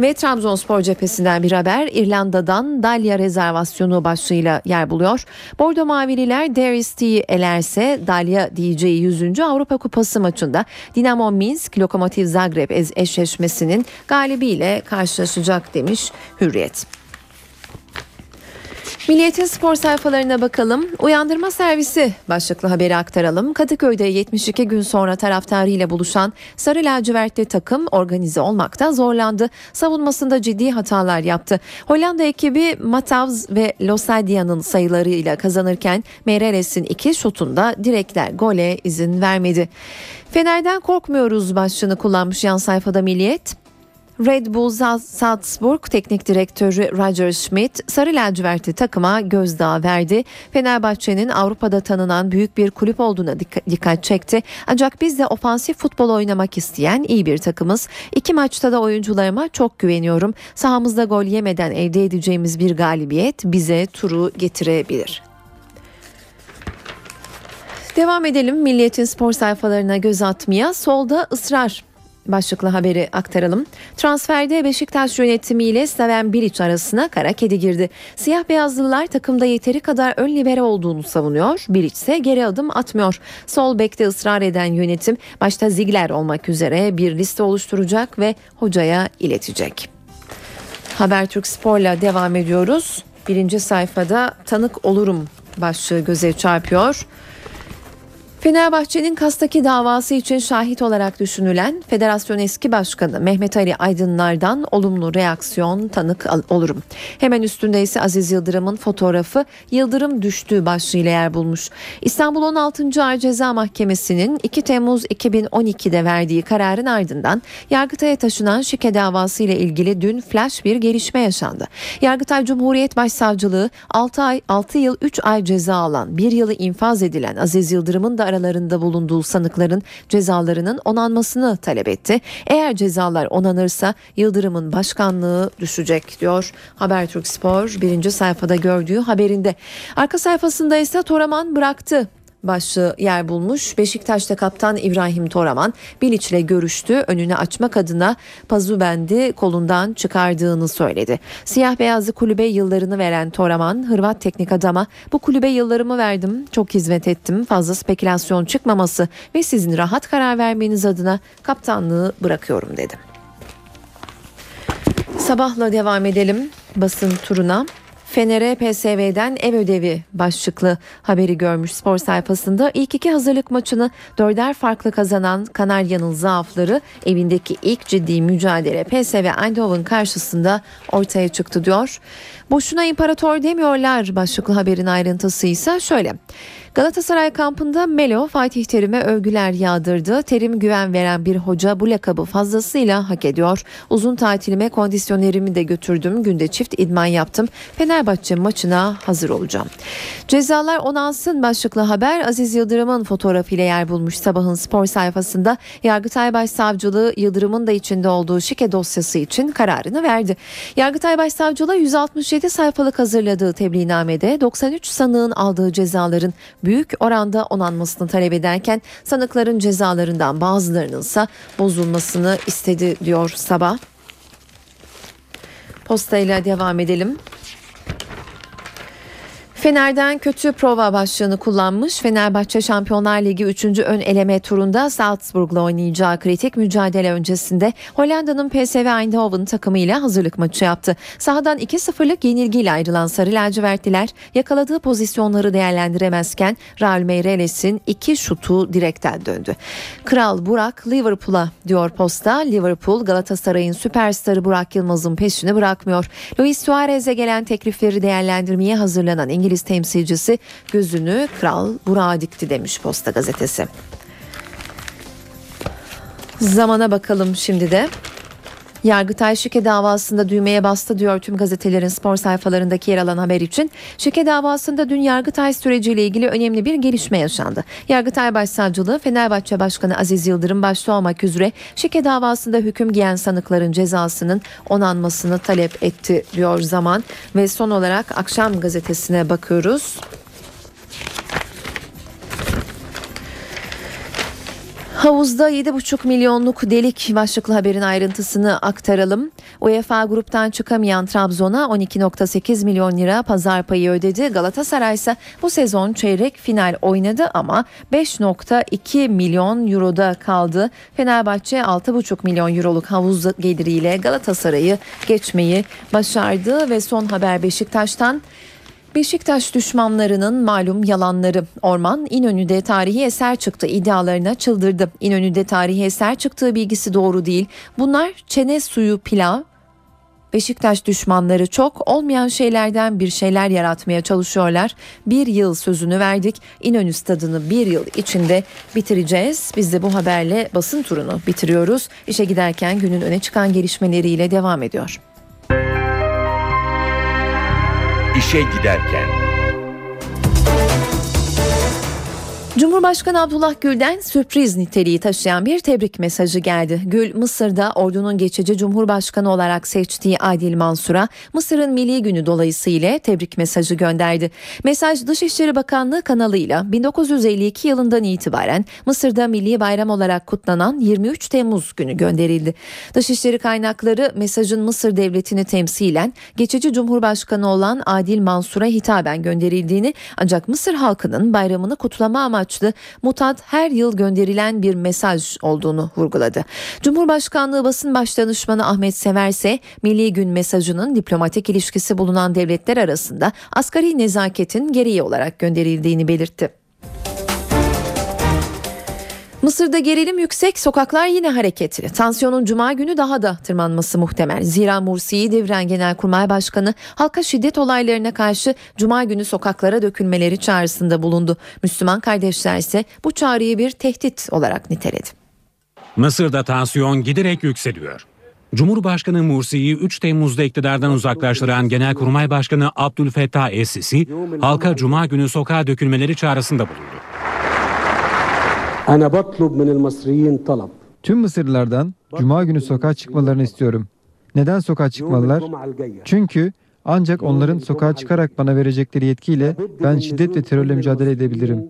Ve Trabzonspor cephesinden bir haber İrlanda'dan Dalya rezervasyonu başlığıyla yer buluyor. Bordo Mavililer Darius elerse Dalya diyeceği 100. Avrupa Kupası maçında Dinamo Minsk Lokomotiv Zagreb eşleşmesinin galibiyle karşılaşacak demiş Hürriyet. Milliyetin spor sayfalarına bakalım. Uyandırma servisi başlıklı haberi aktaralım. Kadıköy'de 72 gün sonra taraftarıyla buluşan Sarı Lacivertli takım organize olmakta zorlandı. Savunmasında ciddi hatalar yaptı. Hollanda ekibi Matavs ve Losadia'nın sayılarıyla kazanırken Mereles'in iki şutunda direkler gole izin vermedi. Fener'den korkmuyoruz başlığını kullanmış yan sayfada Milliyet. Red Bull Salzburg Teknik Direktörü Roger Schmidt sarı lacivertli takıma gözdağı verdi. Fenerbahçe'nin Avrupa'da tanınan büyük bir kulüp olduğuna dikkat çekti. Ancak biz de ofansif futbol oynamak isteyen iyi bir takımız. İki maçta da oyuncularıma çok güveniyorum. Sahamızda gol yemeden elde edeceğimiz bir galibiyet bize turu getirebilir. Devam edelim Milliyet'in spor sayfalarına göz atmaya. Solda ısrar başlıklı haberi aktaralım. Transferde Beşiktaş yönetimiyle Slaven Bilic arasına kara kedi girdi. Siyah beyazlılar takımda yeteri kadar ön libero olduğunu savunuyor. Bilic ise geri adım atmıyor. Sol bekte ısrar eden yönetim başta Ziegler olmak üzere bir liste oluşturacak ve hocaya iletecek. Habertürk Spor'la devam ediyoruz. Birinci sayfada tanık olurum başlığı göze çarpıyor. Fenerbahçe'nin Kas'taki davası için şahit olarak düşünülen Federasyon eski başkanı Mehmet Ali Aydınlar'dan olumlu reaksiyon tanık olurum. Hemen üstünde ise Aziz Yıldırım'ın fotoğrafı Yıldırım düştüğü başlığıyla yer bulmuş. İstanbul 16. Ağır Ceza Mahkemesi'nin 2 Temmuz 2012'de verdiği kararın ardından Yargıtay'a taşınan şike davası ile ilgili dün flash bir gelişme yaşandı. Yargıtay Cumhuriyet Başsavcılığı 6 ay 6 yıl 3 ay ceza alan 1 yılı infaz edilen Aziz Yıldırım'ın da aralarında bulunduğu sanıkların cezalarının onanmasını talep etti. Eğer cezalar onanırsa Yıldırım'ın başkanlığı düşecek diyor Habertürk Spor birinci sayfada gördüğü haberinde. Arka sayfasında ise Toraman bıraktı başlığı yer bulmuş. Beşiktaş'ta kaptan İbrahim Toraman Bilic ile görüştü. Önünü açmak adına Pazubendi kolundan çıkardığını söyledi. Siyah beyazlı kulübe yıllarını veren Toraman Hırvat teknik adama bu kulübe yıllarımı verdim. Çok hizmet ettim. Fazla spekülasyon çıkmaması ve sizin rahat karar vermeniz adına kaptanlığı bırakıyorum dedi. Sabahla devam edelim basın turuna. Fener'e PSV'den ev ödevi başlıklı haberi görmüş spor sayfasında. ilk iki hazırlık maçını dörder farklı kazanan Kanarya'nın zaafları evindeki ilk ciddi mücadele PSV Eindhoven karşısında ortaya çıktı diyor. Boşuna imparator demiyorlar başlıklı haberin ayrıntısı ise şöyle. Galatasaray kampında Melo Fatih Terim'e övgüler yağdırdı. Terim güven veren bir hoca bu lakabı fazlasıyla hak ediyor. Uzun tatilime kondisyonerimi de götürdüm. Günde çift idman yaptım. Fenerbahçe maçına hazır olacağım. Cezalar onansın başlıklı haber Aziz Yıldırım'ın fotoğrafıyla yer bulmuş sabahın spor sayfasında. Yargıtay Başsavcılığı Yıldırım'ın da içinde olduğu şike dosyası için kararını verdi. Yargıtay Başsavcılığı 167 sayfalık hazırladığı tebliğnamede 93 sanığın aldığı cezaların büyük oranda onanmasını talep ederken sanıkların cezalarından bazılarının ise bozulmasını istedi diyor sabah. Postayla devam edelim. Fener'den kötü prova başlığını kullanmış. Fenerbahçe Şampiyonlar Ligi 3. ön eleme turunda Salzburg'la oynayacağı kritik mücadele öncesinde Hollanda'nın PSV Eindhoven takımıyla hazırlık maçı yaptı. Sahadan 2-0'lık yenilgiyle ayrılan Sarı lacivertliler yakaladığı pozisyonları değerlendiremezken Raul Meireles'in iki şutu direkten döndü. Kral Burak Liverpool'a diyor posta. Liverpool Galatasaray'ın süperstarı Burak Yılmaz'ın peşini bırakmıyor. Luis Suarez'e gelen teklifleri değerlendirmeye hazırlanan İngiliz İngiliz temsilcisi gözünü Kral Burak'a dikti demiş Posta gazetesi. Zamana bakalım şimdi de. Yargıtay şike davasında düğmeye bastı diyor tüm gazetelerin spor sayfalarındaki yer alan haber için. Şike davasında dün Yargıtay süreciyle ilgili önemli bir gelişme yaşandı. Yargıtay Başsavcılığı Fenerbahçe Başkanı Aziz Yıldırım başta olmak üzere şike davasında hüküm giyen sanıkların cezasının onanmasını talep etti diyor zaman. Ve son olarak akşam gazetesine bakıyoruz. Havuzda 7,5 milyonluk delik başlıklı haberin ayrıntısını aktaralım. UEFA gruptan çıkamayan Trabzon'a 12.8 milyon lira pazar payı ödedi. Galatasaray ise bu sezon çeyrek final oynadı ama 5.2 milyon euroda kaldı. Fenerbahçe 6.5 milyon euroluk havuz geliriyle Galatasaray'ı geçmeyi başardı ve son haber Beşiktaş'tan. Beşiktaş düşmanlarının malum yalanları. Orman İnönü'de tarihi eser çıktı iddialarına çıldırdı. İnönü'de tarihi eser çıktığı bilgisi doğru değil. Bunlar çene suyu pilav, Beşiktaş düşmanları çok olmayan şeylerden bir şeyler yaratmaya çalışıyorlar. Bir yıl sözünü verdik. İnönü stadını bir yıl içinde bitireceğiz. Biz de bu haberle basın turunu bitiriyoruz. İşe giderken günün öne çıkan gelişmeleriyle devam ediyor. İşe giderken. Cumhurbaşkanı Abdullah Gül'den sürpriz niteliği taşıyan bir tebrik mesajı geldi. Gül, Mısır'da ordunun geçici cumhurbaşkanı olarak seçtiği Adil Mansur'a Mısır'ın Milli Günü dolayısıyla tebrik mesajı gönderdi. Mesaj Dışişleri Bakanlığı kanalıyla 1952 yılından itibaren Mısır'da milli bayram olarak kutlanan 23 Temmuz günü gönderildi. Dışişleri kaynakları mesajın Mısır devletini temsilen geçici cumhurbaşkanı olan Adil Mansur'a hitaben gönderildiğini ancak Mısır halkının bayramını kutlama amaçlı amaçlı mutat her yıl gönderilen bir mesaj olduğunu vurguladı. Cumhurbaşkanlığı basın başdanışmanı Ahmet Sever ise Milli Gün mesajının diplomatik ilişkisi bulunan devletler arasında asgari nezaketin gereği olarak gönderildiğini belirtti. Mısır'da gerilim yüksek, sokaklar yine hareketli. Tansiyonun cuma günü daha da tırmanması muhtemel. Zira Mursi'yi deviren Genelkurmay Başkanı halka şiddet olaylarına karşı cuma günü sokaklara dökülmeleri çağrısında bulundu. Müslüman kardeşler ise bu çağrıyı bir tehdit olarak niteledi. Mısır'da tansiyon giderek yükseliyor. Cumhurbaşkanı Mursi'yi 3 Temmuz'da iktidardan uzaklaştıran Genelkurmay Başkanı Abdülfettah Es-Sisi halka cuma günü sokağa dökülmeleri çağrısında bulundu. Tüm Mısırlılardan Cuma günü sokağa çıkmalarını istiyorum. Neden sokağa çıkmalılar? Çünkü ancak onların sokağa çıkarak bana verecekleri yetkiyle ben şiddet ve terörle mücadele edebilirim.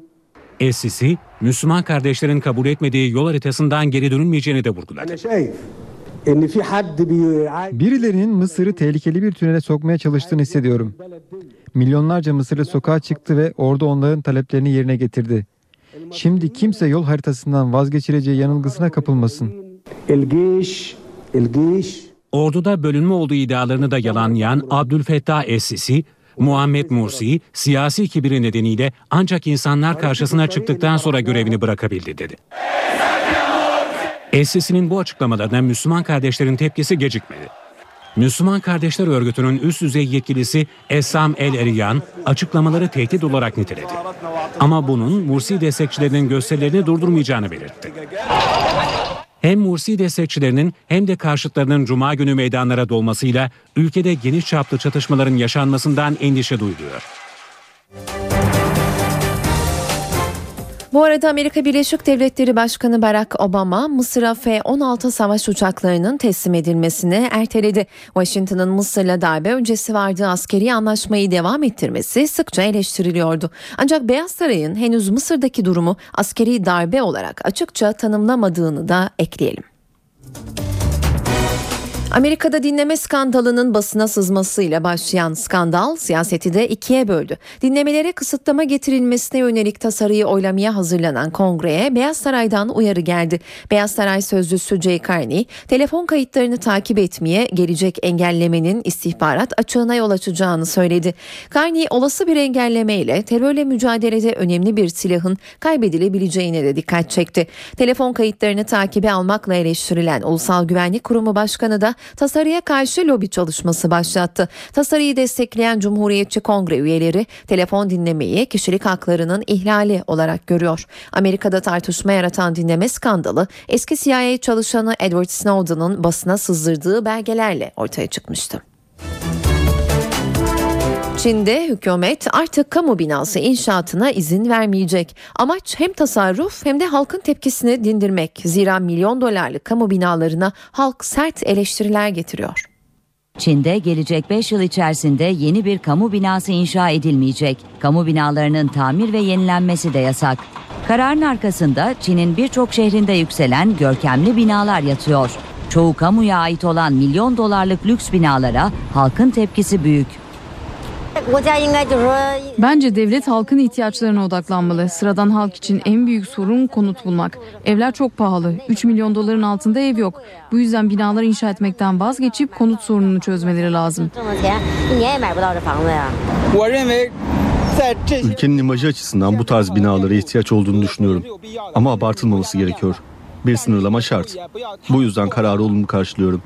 Es-Sisi, Müslüman kardeşlerin kabul etmediği yol haritasından geri dönülmeyeceğini de vurguladı. Birilerinin Mısır'ı tehlikeli bir tünele sokmaya çalıştığını hissediyorum. Milyonlarca Mısırlı sokağa çıktı ve orada onların taleplerini yerine getirdi. Şimdi kimse yol haritasından vazgeçireceği yanılgısına kapılmasın. Orduda bölünme olduğu iddialarını da yalanlayan Abdülfettah Es-Sisi, Muhammed Mursi siyasi kibiri nedeniyle ancak insanlar karşısına çıktıktan sonra görevini bırakabildi dedi. Es-Sisi'nin bu açıklamalarına Müslüman kardeşlerin tepkisi gecikmedi. Müslüman Kardeşler Örgütü'nün üst düzey yetkilisi Essam El Eriyan açıklamaları tehdit olarak niteledi. Ama bunun Mursi destekçilerinin gösterilerini durdurmayacağını belirtti. Hem Mursi destekçilerinin hem de karşıtlarının Cuma günü meydanlara dolmasıyla ülkede geniş çaplı çatışmaların yaşanmasından endişe duyuluyor. Bu arada Amerika Birleşik Devletleri Başkanı Barack Obama Mısır'a F-16 savaş uçaklarının teslim edilmesini erteledi. Washington'ın Mısır'la darbe öncesi vardığı askeri anlaşmayı devam ettirmesi sıkça eleştiriliyordu. Ancak Beyaz Saray'ın henüz Mısır'daki durumu askeri darbe olarak açıkça tanımlamadığını da ekleyelim. Amerika'da dinleme skandalının basına sızmasıyla başlayan skandal siyaseti de ikiye böldü. Dinlemelere kısıtlama getirilmesine yönelik tasarıyı oylamaya hazırlanan kongreye Beyaz Saray'dan uyarı geldi. Beyaz Saray sözcüsü Jay Carney, telefon kayıtlarını takip etmeye gelecek engellemenin istihbarat açığına yol açacağını söyledi. Carney olası bir engelleme ile terörle mücadelede önemli bir silahın kaybedilebileceğine de dikkat çekti. Telefon kayıtlarını takibe almakla eleştirilen Ulusal Güvenlik Kurumu Başkanı da tasarıya karşı lobi çalışması başlattı. Tasarıyı destekleyen Cumhuriyetçi Kongre üyeleri telefon dinlemeyi kişilik haklarının ihlali olarak görüyor. Amerika'da tartışma yaratan dinleme skandalı eski CIA çalışanı Edward Snowden'ın basına sızdırdığı belgelerle ortaya çıkmıştı. Çin'de hükümet artık kamu binası inşaatına izin vermeyecek. Amaç hem tasarruf hem de halkın tepkisini dindirmek. Zira milyon dolarlık kamu binalarına halk sert eleştiriler getiriyor. Çin'de gelecek 5 yıl içerisinde yeni bir kamu binası inşa edilmeyecek. Kamu binalarının tamir ve yenilenmesi de yasak. Kararın arkasında Çin'in birçok şehrinde yükselen görkemli binalar yatıyor. Çoğu kamuya ait olan milyon dolarlık lüks binalara halkın tepkisi büyük. Bence devlet halkın ihtiyaçlarına odaklanmalı. Sıradan halk için en büyük sorun konut bulmak. Evler çok pahalı. 3 milyon doların altında ev yok. Bu yüzden binalar inşa etmekten vazgeçip konut sorununu çözmeleri lazım. Ülkenin imajı açısından bu tarz binalara ihtiyaç olduğunu düşünüyorum. Ama abartılmaması gerekiyor. Bir sınırlama şart. Bu yüzden kararı olumlu karşılıyorum.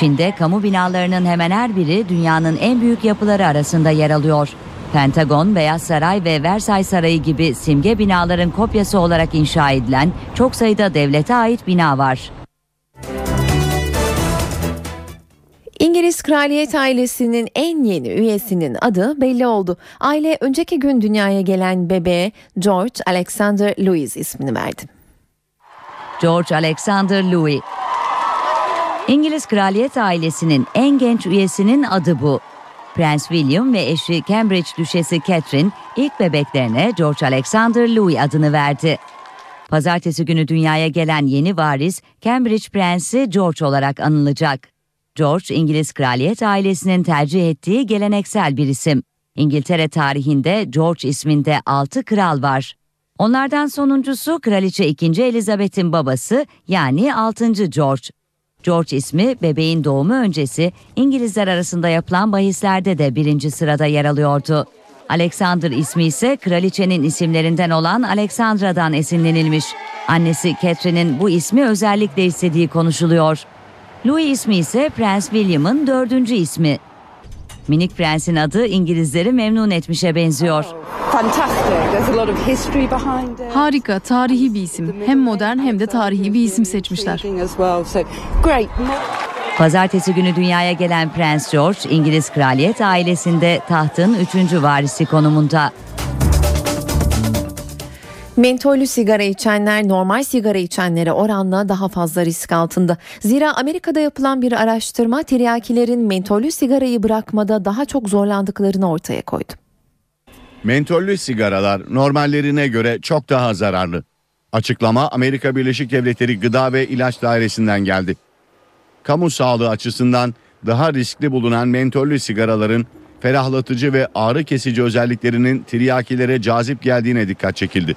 Çin'de kamu binalarının hemen her biri dünyanın en büyük yapıları arasında yer alıyor. Pentagon, Beyaz Saray ve Versailles Sarayı gibi simge binaların kopyası olarak inşa edilen çok sayıda devlete ait bina var. İngiliz kraliyet ailesinin en yeni üyesinin adı belli oldu. Aile önceki gün dünyaya gelen bebeğe George Alexander Louis ismini verdi. George Alexander Louis İngiliz kraliyet ailesinin en genç üyesinin adı bu. Prens William ve eşi Cambridge Düşesi Catherine ilk bebeklerine George Alexander Louis adını verdi. Pazartesi günü dünyaya gelen yeni varis Cambridge Prensi George olarak anılacak. George, İngiliz kraliyet ailesinin tercih ettiği geleneksel bir isim. İngiltere tarihinde George isminde 6 kral var. Onlardan sonuncusu Kraliçe 2. Elizabeth'in babası yani 6. George. George ismi bebeğin doğumu öncesi İngilizler arasında yapılan bahislerde de birinci sırada yer alıyordu. Alexander ismi ise kraliçenin isimlerinden olan Alexandra'dan esinlenilmiş. Annesi Catherine'in bu ismi özellikle istediği konuşuluyor. Louis ismi ise Prens William'ın dördüncü ismi. Minik prensin adı İngilizleri memnun etmişe benziyor. Harika, tarihi bir isim. Hem modern hem de tarihi bir isim seçmişler. Pazartesi günü dünyaya gelen Prens George, İngiliz kraliyet ailesinde tahtın üçüncü varisi konumunda. Mentollü sigara içenler normal sigara içenlere oranla daha fazla risk altında. Zira Amerika'da yapılan bir araştırma tiryakilerin mentollü sigarayı bırakmada daha çok zorlandıklarını ortaya koydu. Mentollü sigaralar normallerine göre çok daha zararlı. Açıklama Amerika Birleşik Devletleri Gıda ve İlaç Dairesi'nden geldi. Kamu sağlığı açısından daha riskli bulunan mentollü sigaraların ferahlatıcı ve ağrı kesici özelliklerinin tiryakilere cazip geldiğine dikkat çekildi.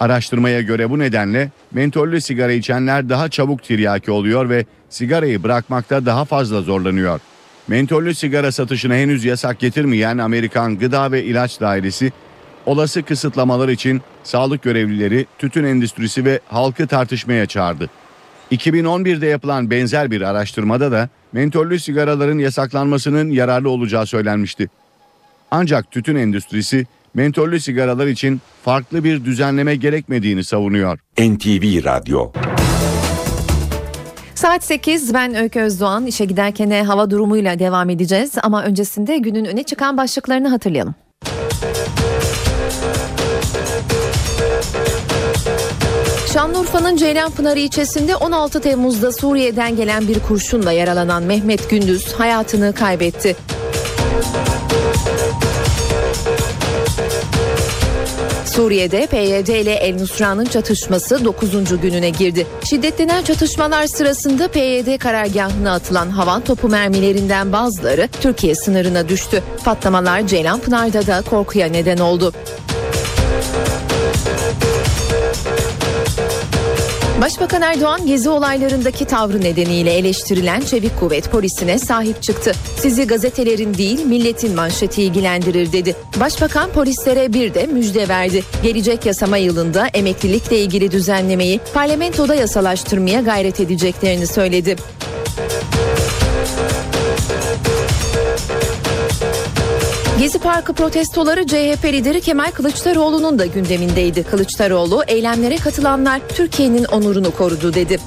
Araştırmaya göre bu nedenle mentollü sigara içenler daha çabuk tiryaki oluyor ve sigarayı bırakmakta daha fazla zorlanıyor. Mentollü sigara satışına henüz yasak getirmeyen Amerikan Gıda ve İlaç Dairesi olası kısıtlamalar için sağlık görevlileri, tütün endüstrisi ve halkı tartışmaya çağırdı. 2011'de yapılan benzer bir araştırmada da mentollü sigaraların yasaklanmasının yararlı olacağı söylenmişti. Ancak tütün endüstrisi mentollü sigaralar için farklı bir düzenleme gerekmediğini savunuyor. NTV Radyo Saat 8 ben Öykü Özdoğan işe giderken hava durumuyla devam edeceğiz ama öncesinde günün öne çıkan başlıklarını hatırlayalım. Şanlıurfa'nın Ceylanpınar ilçesinde 16 Temmuz'da Suriye'den gelen bir kurşunla yaralanan Mehmet Gündüz hayatını kaybetti. Suriye'de PYD ile El Nusra'nın çatışması 9. gününe girdi. Şiddetlenen çatışmalar sırasında PYD karargahına atılan havan topu mermilerinden bazıları Türkiye sınırına düştü. Patlamalar Ceylanpınar'da da korkuya neden oldu. Başbakan Erdoğan gezi olaylarındaki tavrı nedeniyle eleştirilen Çevik Kuvvet polisine sahip çıktı. Sizi gazetelerin değil milletin manşeti ilgilendirir dedi. Başbakan polislere bir de müjde verdi. Gelecek yasama yılında emeklilikle ilgili düzenlemeyi parlamentoda yasalaştırmaya gayret edeceklerini söyledi. Gezi Parkı protestoları CHP lideri Kemal Kılıçdaroğlu'nun da gündemindeydi. Kılıçdaroğlu eylemlere katılanlar Türkiye'nin onurunu korudu dedi.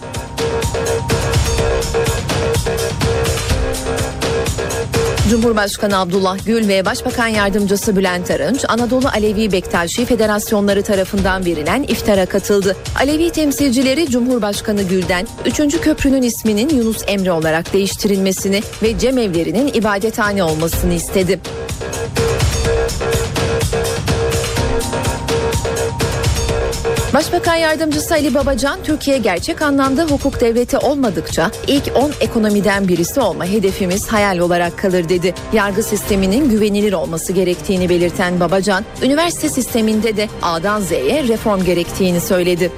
Cumhurbaşkanı Abdullah Gül ve Başbakan Yardımcısı Bülent Arınç, Anadolu Alevi Bektaşi Federasyonları tarafından verilen iftara katıldı. Alevi temsilcileri Cumhurbaşkanı Gül'den 3. köprünün isminin Yunus Emre olarak değiştirilmesini ve cemevlerinin ibadethane olmasını istedi. Başbakan Yardımcısı Ali Babacan, Türkiye gerçek anlamda hukuk devleti olmadıkça ilk 10 ekonomiden birisi olma hedefimiz hayal olarak kalır dedi. Yargı sisteminin güvenilir olması gerektiğini belirten Babacan, üniversite sisteminde de A'dan Z'ye reform gerektiğini söyledi.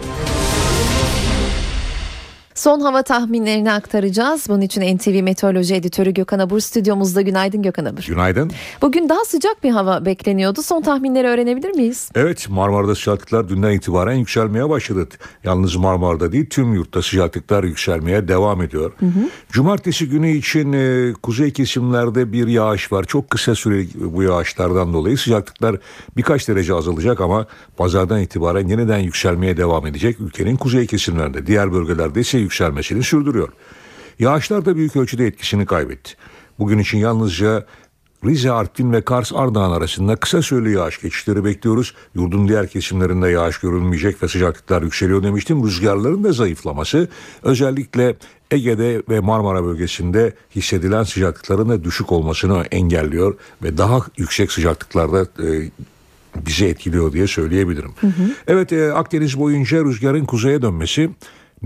Son hava tahminlerini aktaracağız. Bunun için NTV Meteoroloji Editörü Gökhan Abur stüdyomuzda. Günaydın Gökhan Abur. Günaydın. Bugün daha sıcak bir hava bekleniyordu. Son tahminleri öğrenebilir miyiz? Evet Marmara'da sıcaklıklar dünden itibaren yükselmeye başladı. Yalnız Marmara'da değil tüm yurtta sıcaklıklar yükselmeye devam ediyor. Hı hı. Cumartesi günü için e, kuzey kesimlerde bir yağış var. Çok kısa süreli bu yağışlardan dolayı sıcaklıklar birkaç derece azalacak ama pazardan itibaren yeniden yükselmeye devam edecek ülkenin kuzey kesimlerinde. Diğer bölgelerde ise yükselmesini sürdürüyor. Yağışlar da büyük ölçüde etkisini kaybetti. Bugün için yalnızca Rize, Artvin ve Kars Ardahan arasında kısa süreli yağış geçişleri bekliyoruz. Yurdun diğer kesimlerinde yağış görülmeyecek ve sıcaklıklar yükseliyor demiştim. Rüzgarların da zayıflaması özellikle Ege'de ve Marmara bölgesinde hissedilen sıcaklıkların da düşük olmasını engelliyor ve daha yüksek sıcaklıklarda e, bizi etkiliyor diye söyleyebilirim. Hı hı. Evet e, Akdeniz boyunca rüzgarın kuzeye dönmesi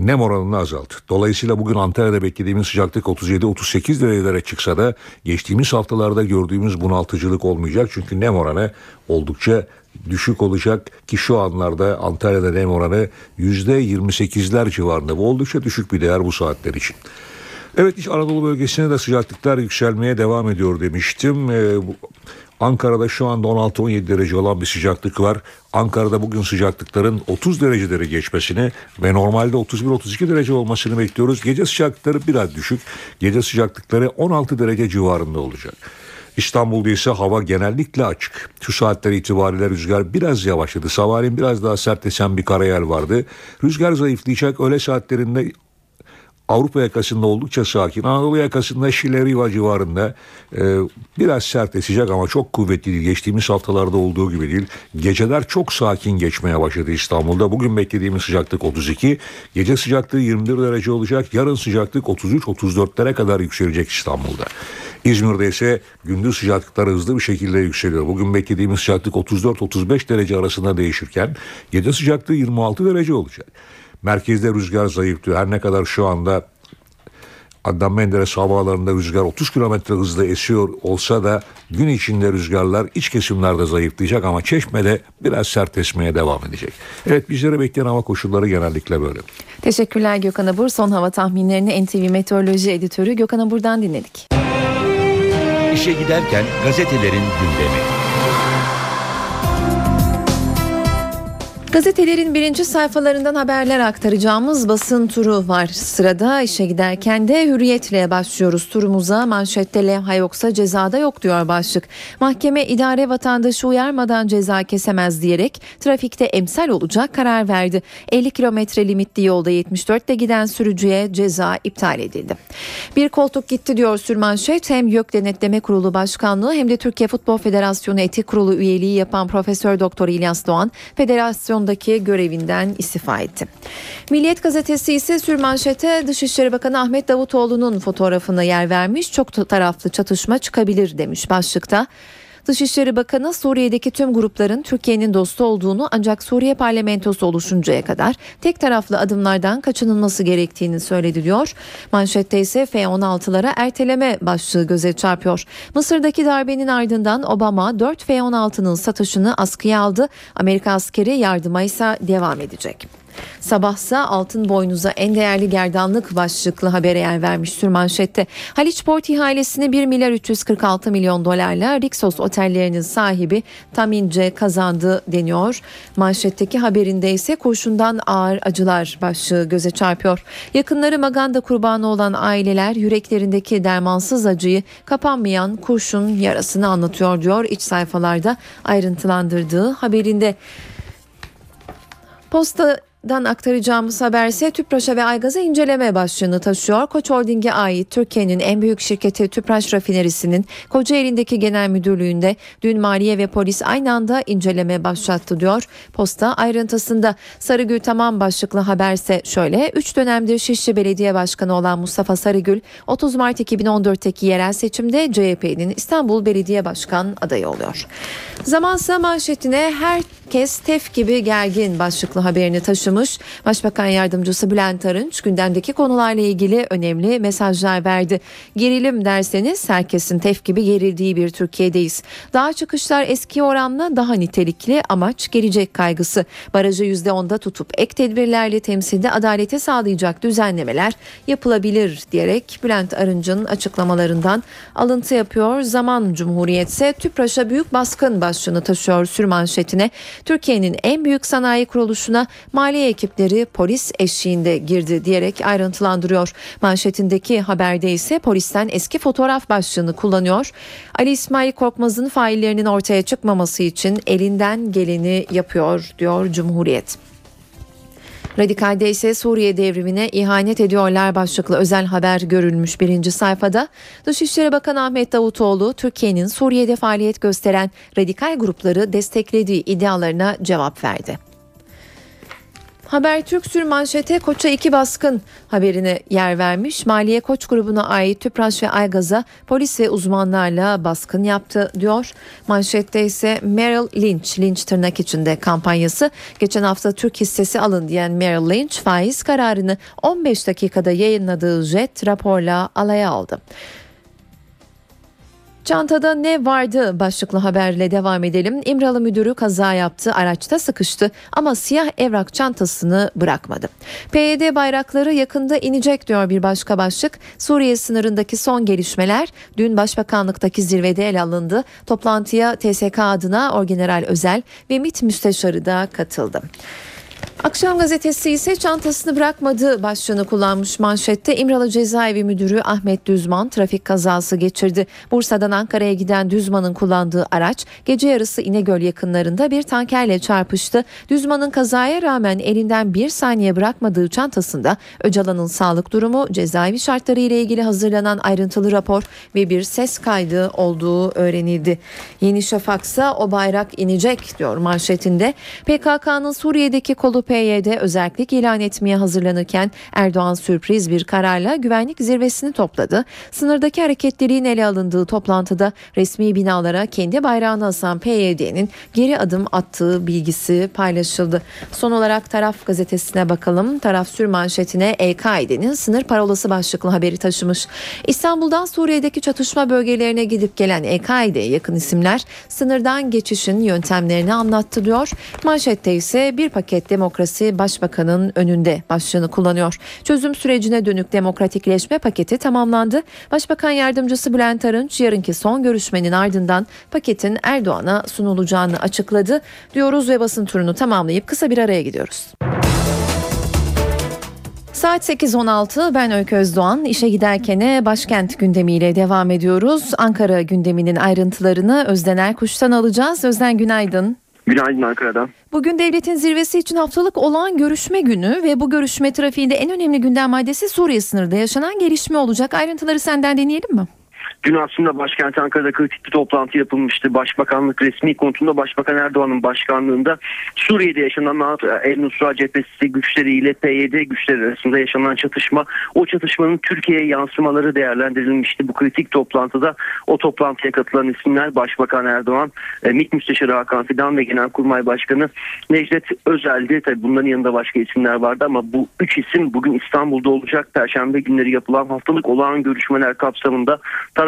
nem oranını azalttı. Dolayısıyla bugün Antalya'da beklediğimiz sıcaklık 37-38 derecelere çıksa da geçtiğimiz haftalarda gördüğümüz bunaltıcılık olmayacak. Çünkü nem oranı oldukça düşük olacak ki şu anlarda Antalya'da nem oranı %28'ler civarında. Bu oldukça düşük bir değer bu saatler için. Evet İç Anadolu bölgesine de sıcaklıklar yükselmeye devam ediyor demiştim. Ee, Ankara'da şu anda 16-17 derece olan bir sıcaklık var. Ankara'da bugün sıcaklıkların 30 dereceleri geçmesini ve normalde 31-32 derece olmasını bekliyoruz. Gece sıcaklıkları biraz düşük. Gece sıcaklıkları 16 derece civarında olacak. İstanbul'da ise hava genellikle açık. Şu saatler itibariyle rüzgar biraz yavaşladı. Sabahleyin biraz daha sert esen bir karayel vardı. Rüzgar zayıflayacak. Öğle saatlerinde Avrupa yakasında oldukça sakin. Anadolu yakasında Şileriva civarında e, biraz sert esecek ama çok kuvvetli değil. Geçtiğimiz haftalarda olduğu gibi değil. Geceler çok sakin geçmeye başladı İstanbul'da. Bugün beklediğimiz sıcaklık 32. Gece sıcaklığı 21 derece olacak. Yarın sıcaklık 33-34'lere kadar yükselecek İstanbul'da. İzmir'de ise gündüz sıcaklıklar hızlı bir şekilde yükseliyor. Bugün beklediğimiz sıcaklık 34-35 derece arasında değişirken gece sıcaklığı 26 derece olacak. Merkezde rüzgar zayıftı. Her ne kadar şu anda Adnan Menderes havalarında rüzgar 30 kilometre hızla esiyor olsa da gün içinde rüzgarlar iç kesimlerde zayıflayacak ama Çeşme'de biraz sert esmeye devam edecek. Evet bizlere bekleyen hava koşulları genellikle böyle. Teşekkürler Gökhan Abur. Son hava tahminlerini NTV Meteoroloji Editörü Gökhan Abur'dan dinledik. İşe giderken gazetelerin gündemi. Gazetelerin birinci sayfalarından haberler aktaracağımız basın turu var. Sırada işe giderken de hürriyetle başlıyoruz turumuza. Manşette levha yoksa cezada yok diyor başlık. Mahkeme idare vatandaşı uyarmadan ceza kesemez diyerek trafikte emsal olacak karar verdi. 50 kilometre limitli yolda 74'te giden sürücüye ceza iptal edildi. Bir koltuk gitti diyor sürmanşet. Hem YÖK Denetleme Kurulu Başkanlığı hem de Türkiye Futbol Federasyonu Etik Kurulu üyeliği yapan Profesör Doktor İlyas Doğan federasyon Komisyondaki görevinden istifa etti. Milliyet gazetesi ise sürmanşete Dışişleri Bakanı Ahmet Davutoğlu'nun fotoğrafına yer vermiş. Çok taraflı çatışma çıkabilir demiş başlıkta. Dışişleri Bakanı Suriye'deki tüm grupların Türkiye'nin dostu olduğunu ancak Suriye parlamentosu oluşuncaya kadar tek taraflı adımlardan kaçınılması gerektiğini söyledi diyor. Manşette ise F-16'lara erteleme başlığı göze çarpıyor. Mısır'daki darbenin ardından Obama 4 F-16'nın satışını askıya aldı. Amerika askeri yardıma ise devam edecek. Sabahsa altın boynuza en değerli gerdanlık başlıklı habere yer vermiş sürmanşette. Haliç Port ihalesini 1 milyar 346 milyon dolarla Rixos otellerinin sahibi Tamince kazandı deniyor. Manşetteki haberinde ise kurşundan ağır acılar başlığı göze çarpıyor. Yakınları maganda kurbanı olan aileler yüreklerindeki dermansız acıyı kapanmayan kurşun yarasını anlatıyor diyor iç sayfalarda ayrıntılandırdığı haberinde. Posta Dan aktaracağımız haber ise Tüpraş'a ve Aygaz'a inceleme başlığını taşıyor. Koç Holding'e ait Türkiye'nin en büyük şirketi Tüpraş Rafinerisi'nin Kocaeli'ndeki genel müdürlüğünde dün maliye ve polis aynı anda inceleme başlattı diyor. Posta ayrıntısında Sarıgül Tamam başlıklı haberse şöyle 3 dönemdir Şişli Belediye Başkanı olan Mustafa Sarıgül 30 Mart 2014'teki yerel seçimde CHP'nin İstanbul Belediye Başkan adayı oluyor. Zamansa manşetine herkes tef gibi gergin başlıklı haberini taşımış. Başbakan Yardımcısı Bülent Arınç gündemdeki konularla ilgili önemli mesajlar verdi. Gerilim derseniz herkesin tef gibi gerildiği bir Türkiye'deyiz. Daha çıkışlar eski oranla daha nitelikli amaç gelecek kaygısı. Barajı %10'da tutup ek tedbirlerle temsilde adalete sağlayacak düzenlemeler yapılabilir diyerek Bülent Arınç'ın açıklamalarından alıntı yapıyor. Zaman Cumhuriyetse TÜPRAŞ'a büyük baskın başlığını taşıyor sürmanşetine. Türkiye'nin en büyük sanayi kuruluşuna maliye ekipleri polis eşliğinde girdi diyerek ayrıntılandırıyor. Manşetindeki haberde ise polisten eski fotoğraf başlığını kullanıyor. Ali İsmail Korkmaz'ın faillerinin ortaya çıkmaması için elinden geleni yapıyor diyor Cumhuriyet. Radikal'de ise Suriye devrimine ihanet ediyorlar başlıklı özel haber görülmüş birinci sayfada. Dışişleri Bakanı Ahmet Davutoğlu Türkiye'nin Suriye'de faaliyet gösteren radikal grupları desteklediği iddialarına cevap verdi. Habertürk sür manşete Koç'a iki baskın haberine yer vermiş. Maliye Koç grubuna ait Tüpraş ve Aygaz'a polis ve uzmanlarla baskın yaptı diyor. Manşette ise Merrill Lynch, Lynch tırnak içinde kampanyası. Geçen hafta Türk hissesi alın diyen Merrill Lynch faiz kararını 15 dakikada yayınladığı jet raporla alaya aldı. Çantada ne vardı başlıklı haberle devam edelim. İmralı müdürü kaza yaptı, araçta sıkıştı ama siyah evrak çantasını bırakmadı. PYD bayrakları yakında inecek diyor bir başka başlık. Suriye sınırındaki son gelişmeler dün Başbakanlıktaki zirvede ele alındı. Toplantıya TSK adına Orgeneral Özel ve MİT müsteşarı da katıldı. Akşam gazetesi ise çantasını bırakmadı başlığını kullanmış manşette İmralı Cezaevi Müdürü Ahmet Düzman trafik kazası geçirdi. Bursa'dan Ankara'ya giden Düzman'ın kullandığı araç gece yarısı İnegöl yakınlarında bir tankerle çarpıştı. Düzman'ın kazaya rağmen elinden bir saniye bırakmadığı çantasında Öcalan'ın sağlık durumu, cezaevi şartları ile ilgili hazırlanan ayrıntılı rapor ve bir ses kaydı olduğu öğrenildi. Yeni Şafak'sa o bayrak inecek diyor manşetinde. PKK'nın Suriye'deki kolu PYD özellik ilan etmeye hazırlanırken Erdoğan sürpriz bir kararla güvenlik zirvesini topladı. Sınırdaki hareketliliğin ele alındığı toplantıda resmi binalara kendi bayrağını asan PYD'nin geri adım attığı bilgisi paylaşıldı. Son olarak Taraf gazetesine bakalım. Taraf sür manşetine El-Kaide'nin sınır parolası başlıklı haberi taşımış. İstanbul'dan Suriye'deki çatışma bölgelerine gidip gelen El-Kaide'ye yakın isimler sınırdan geçişin yöntemlerini anlattı diyor. Manşette ise bir paket demokrasi başbakanın önünde başlığını kullanıyor. Çözüm sürecine dönük demokratikleşme paketi tamamlandı. Başbakan yardımcısı Bülent Arınç yarınki son görüşmenin ardından paketin Erdoğan'a sunulacağını açıkladı. Diyoruz ve basın turunu tamamlayıp kısa bir araya gidiyoruz. Saat 8.16 ben Öykü Özdoğan işe giderken başkent gündemiyle devam ediyoruz. Ankara gündeminin ayrıntılarını Özden Erkuş'tan alacağız. Özden günaydın. Günaydın Ankara'dan. Bugün devletin zirvesi için haftalık olağan görüşme günü ve bu görüşme trafiğinde en önemli gündem maddesi Suriye sınırında yaşanan gelişme olacak. Ayrıntıları senden deneyelim mi? Dün aslında başkent Ankara'da kritik bir toplantı yapılmıştı. Başbakanlık resmi konutunda Başbakan Erdoğan'ın başkanlığında Suriye'de yaşanan El Nusra cephesi güçleriyle PYD güçleri arasında yaşanan çatışma, o çatışmanın Türkiye'ye yansımaları değerlendirilmişti. Bu kritik toplantıda o toplantıya katılan isimler Başbakan Erdoğan, e, MİT Müsteşarı Hakan Fidan ve Genelkurmay Başkanı Necdet Özel'di. Tabii bunların yanında başka isimler vardı ama bu üç isim bugün İstanbul'da olacak. Perşembe günleri yapılan haftalık olağan görüşmeler kapsamında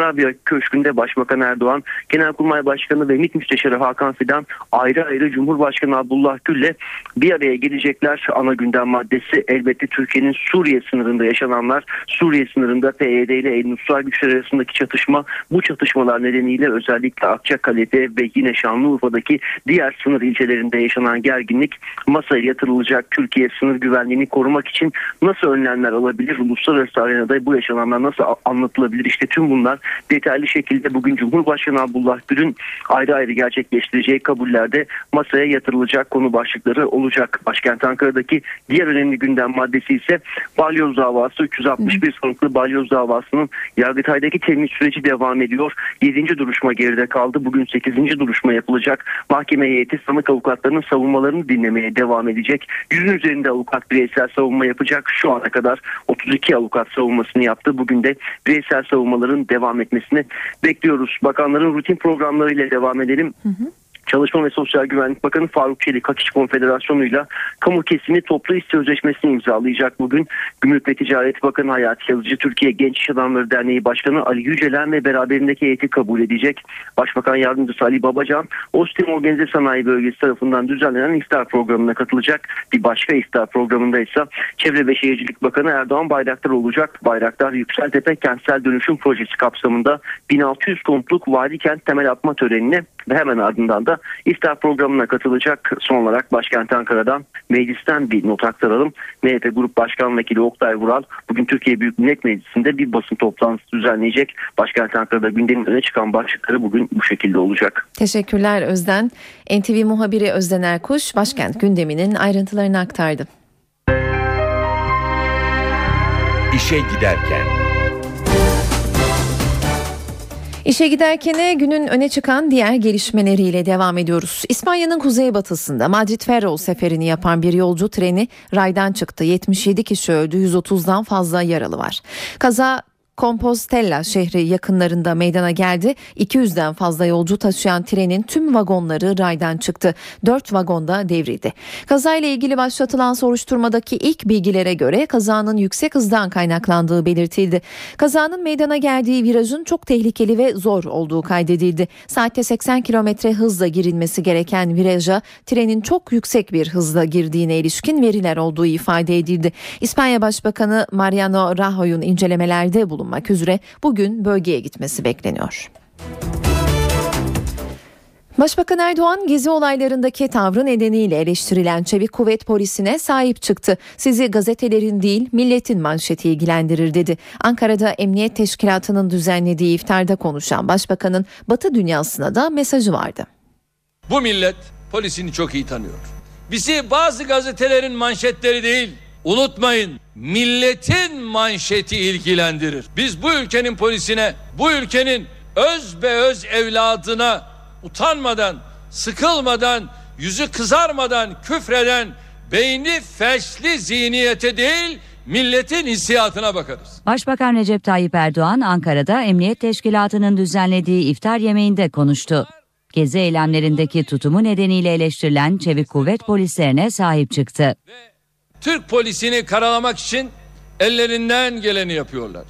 Tarabya Köşkü'nde Başbakan Erdoğan, Genelkurmay Başkanı ve MİT Müsteşarı Hakan Fidan ayrı ayrı Cumhurbaşkanı Abdullah Gül'le bir araya gelecekler. Ana gündem maddesi elbette Türkiye'nin Suriye sınırında yaşananlar, Suriye sınırında PYD ile El Nusra güçleri arasındaki çatışma, bu çatışmalar nedeniyle özellikle Akçakale'de ve yine Şanlıurfa'daki diğer sınır ilçelerinde yaşanan gerginlik masaya yatırılacak. Türkiye sınır güvenliğini korumak için nasıl önlemler alabilir? Uluslararası arenada bu yaşananlar nasıl anlatılabilir? İşte tüm bunlar detaylı şekilde bugün Cumhurbaşkanı Abdullah Gül'ün ayrı ayrı gerçekleştireceği kabullerde masaya yatırılacak konu başlıkları olacak. Başkent Ankara'daki diğer önemli gündem maddesi ise balyoz davası 361 sanıklı balyoz davasının Yargıtay'daki temyiz süreci devam ediyor. 7. duruşma geride kaldı. Bugün 8. duruşma yapılacak. Mahkeme heyeti sanık avukatlarının savunmalarını dinlemeye devam edecek. Yüzün üzerinde avukat bireysel savunma yapacak. Şu ana kadar 32 avukat savunmasını yaptı. Bugün de bireysel savunmaların devam etmesini bekliyoruz. Bakanların rutin programlarıyla devam edelim. Hı hı. Çalışma ve Sosyal Güvenlik Bakanı Faruk Çelik Hak İş Konfederasyonu'yla kamu kesimi toplu iş sözleşmesini imzalayacak bugün. Gümrük ve Ticaret Bakanı Hayati Yazıcı Türkiye Genç İş Adamları Derneği Başkanı Ali Yücelen ve beraberindeki heyeti kabul edecek. Başbakan Yardımcısı Ali Babacan, Ostim Organize Sanayi Bölgesi tarafından düzenlenen iftar programına katılacak. Bir başka iftar programında ise Çevre ve Şehircilik Bakanı Erdoğan Bayraktar olacak. Bayraktar Yükseltepe Kentsel Dönüşüm Projesi kapsamında 1600 konutluk vadi kent temel atma törenine ve hemen ardından da iftar programına katılacak. Son olarak başkent Ankara'dan meclisten bir not aktaralım. MHP Grup Başkan Vekili Oktay Vural bugün Türkiye Büyük Millet Meclisi'nde bir basın toplantısı düzenleyecek. Başkent Ankara'da gündemin öne çıkan başlıkları bugün bu şekilde olacak. Teşekkürler Özden. NTV muhabiri Özden Erkuş başkent gündeminin ayrıntılarını aktardı. İşe giderken İşe giderken günün öne çıkan diğer gelişmeleriyle devam ediyoruz. İspanya'nın kuzeybatısında Madrid-Ferrol seferini yapan bir yolcu treni raydan çıktı. 77 kişi öldü, 130'dan fazla yaralı var. Kaza Compostela şehri yakınlarında meydana geldi. 200'den fazla yolcu taşıyan trenin tüm vagonları raydan çıktı. 4 vagonda devrildi. Kazayla ilgili başlatılan soruşturmadaki ilk bilgilere göre kazanın yüksek hızdan kaynaklandığı belirtildi. Kazanın meydana geldiği virajın çok tehlikeli ve zor olduğu kaydedildi. Saatte 80 kilometre hızla girilmesi gereken viraja trenin çok yüksek bir hızla girdiğine ilişkin veriler olduğu ifade edildi. İspanya Başbakanı Mariano Rajoy'un incelemelerde bulundu bulunmak üzere bugün bölgeye gitmesi bekleniyor. Başbakan Erdoğan gezi olaylarındaki tavrı nedeniyle eleştirilen Çevik Kuvvet Polisi'ne sahip çıktı. Sizi gazetelerin değil milletin manşeti ilgilendirir dedi. Ankara'da Emniyet Teşkilatı'nın düzenlediği iftarda konuşan başbakanın Batı dünyasına da mesajı vardı. Bu millet polisini çok iyi tanıyor. Bizi bazı gazetelerin manşetleri değil Unutmayın milletin manşeti ilgilendirir. Biz bu ülkenin polisine, bu ülkenin öz be öz evladına utanmadan, sıkılmadan, yüzü kızarmadan küfreden beyni felçli zihniyete değil milletin hissiyatına bakarız. Başbakan Recep Tayyip Erdoğan Ankara'da Emniyet Teşkilatı'nın düzenlediği iftar yemeğinde konuştu. Gezi eylemlerindeki tutumu nedeniyle eleştirilen çevik kuvvet polislerine sahip çıktı. Türk polisini karalamak için ellerinden geleni yapıyorlar.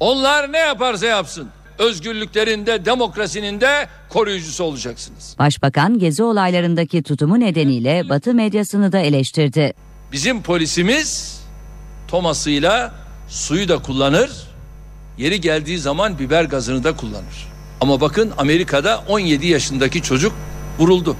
Onlar ne yaparsa yapsın özgürlüklerinde, demokrasinin de koruyucusu olacaksınız. Başbakan gezi olaylarındaki tutumu nedeniyle Batı medyasını da eleştirdi. Bizim polisimiz tomasıyla suyu da kullanır, yeri geldiği zaman biber gazını da kullanır. Ama bakın Amerika'da 17 yaşındaki çocuk vuruldu.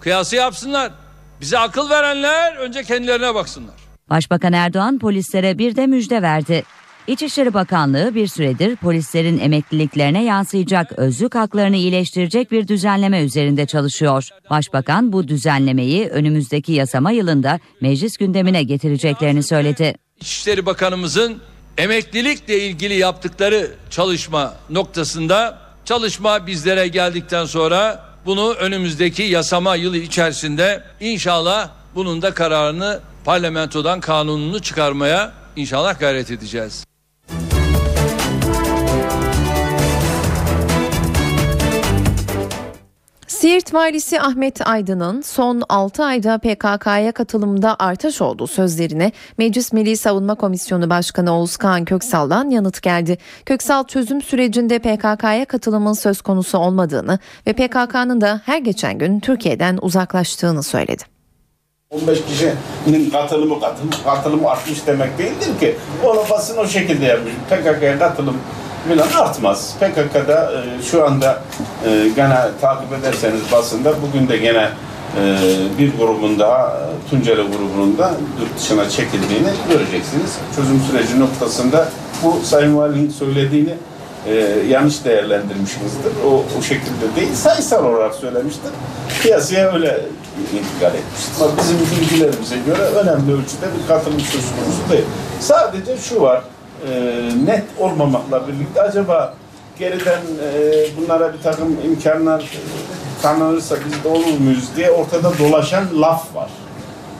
Kıyası yapsınlar. Bize akıl verenler önce kendilerine baksınlar. Başbakan Erdoğan polislere bir de müjde verdi. İçişleri Bakanlığı bir süredir polislerin emekliliklerine yansıyacak özlük haklarını iyileştirecek bir düzenleme üzerinde çalışıyor. Başbakan bu düzenlemeyi önümüzdeki yasama yılında meclis gündemine getireceklerini söyledi. İçişleri Bakanımızın emeklilikle ilgili yaptıkları çalışma noktasında çalışma bizlere geldikten sonra bunu önümüzdeki yasama yılı içerisinde inşallah bunun da kararını parlamentodan kanununu çıkarmaya inşallah gayret edeceğiz. Siirt valisi Ahmet Aydın'ın son 6 ayda PKK'ya katılımda artış olduğu sözlerine Meclis Milli Savunma Komisyonu Başkanı Oğuz Köksal'dan yanıt geldi. Köksal çözüm sürecinde PKK'ya katılımın söz konusu olmadığını ve PKK'nın da her geçen gün Türkiye'den uzaklaştığını söyledi. 15 kişinin katılımı katılım, katılımı artmış demek değildir ki. Onu o şekilde yapmış. PKK'ya katılım falan artmaz. PKK'da e, şu anda e, gene takip ederseniz basında bugün de gene e, bir grubun daha Tunceli grubunun da yurt dışına çekildiğini göreceksiniz. Çözüm süreci noktasında bu Sayın Valinin söylediğini e, yanlış değerlendirmişizdir. O, o şekilde değil, sayısal olarak söylemiştir. Piyasaya öyle intikal etmiştir. Ama bizim bilgilerimize göre önemli ölçüde bir katılım söz konusu değil. Sadece şu var, e, net olmamakla birlikte acaba geriden e, bunlara bir takım imkanlar e, tanınırsa biz de olur muyuz diye ortada dolaşan laf var.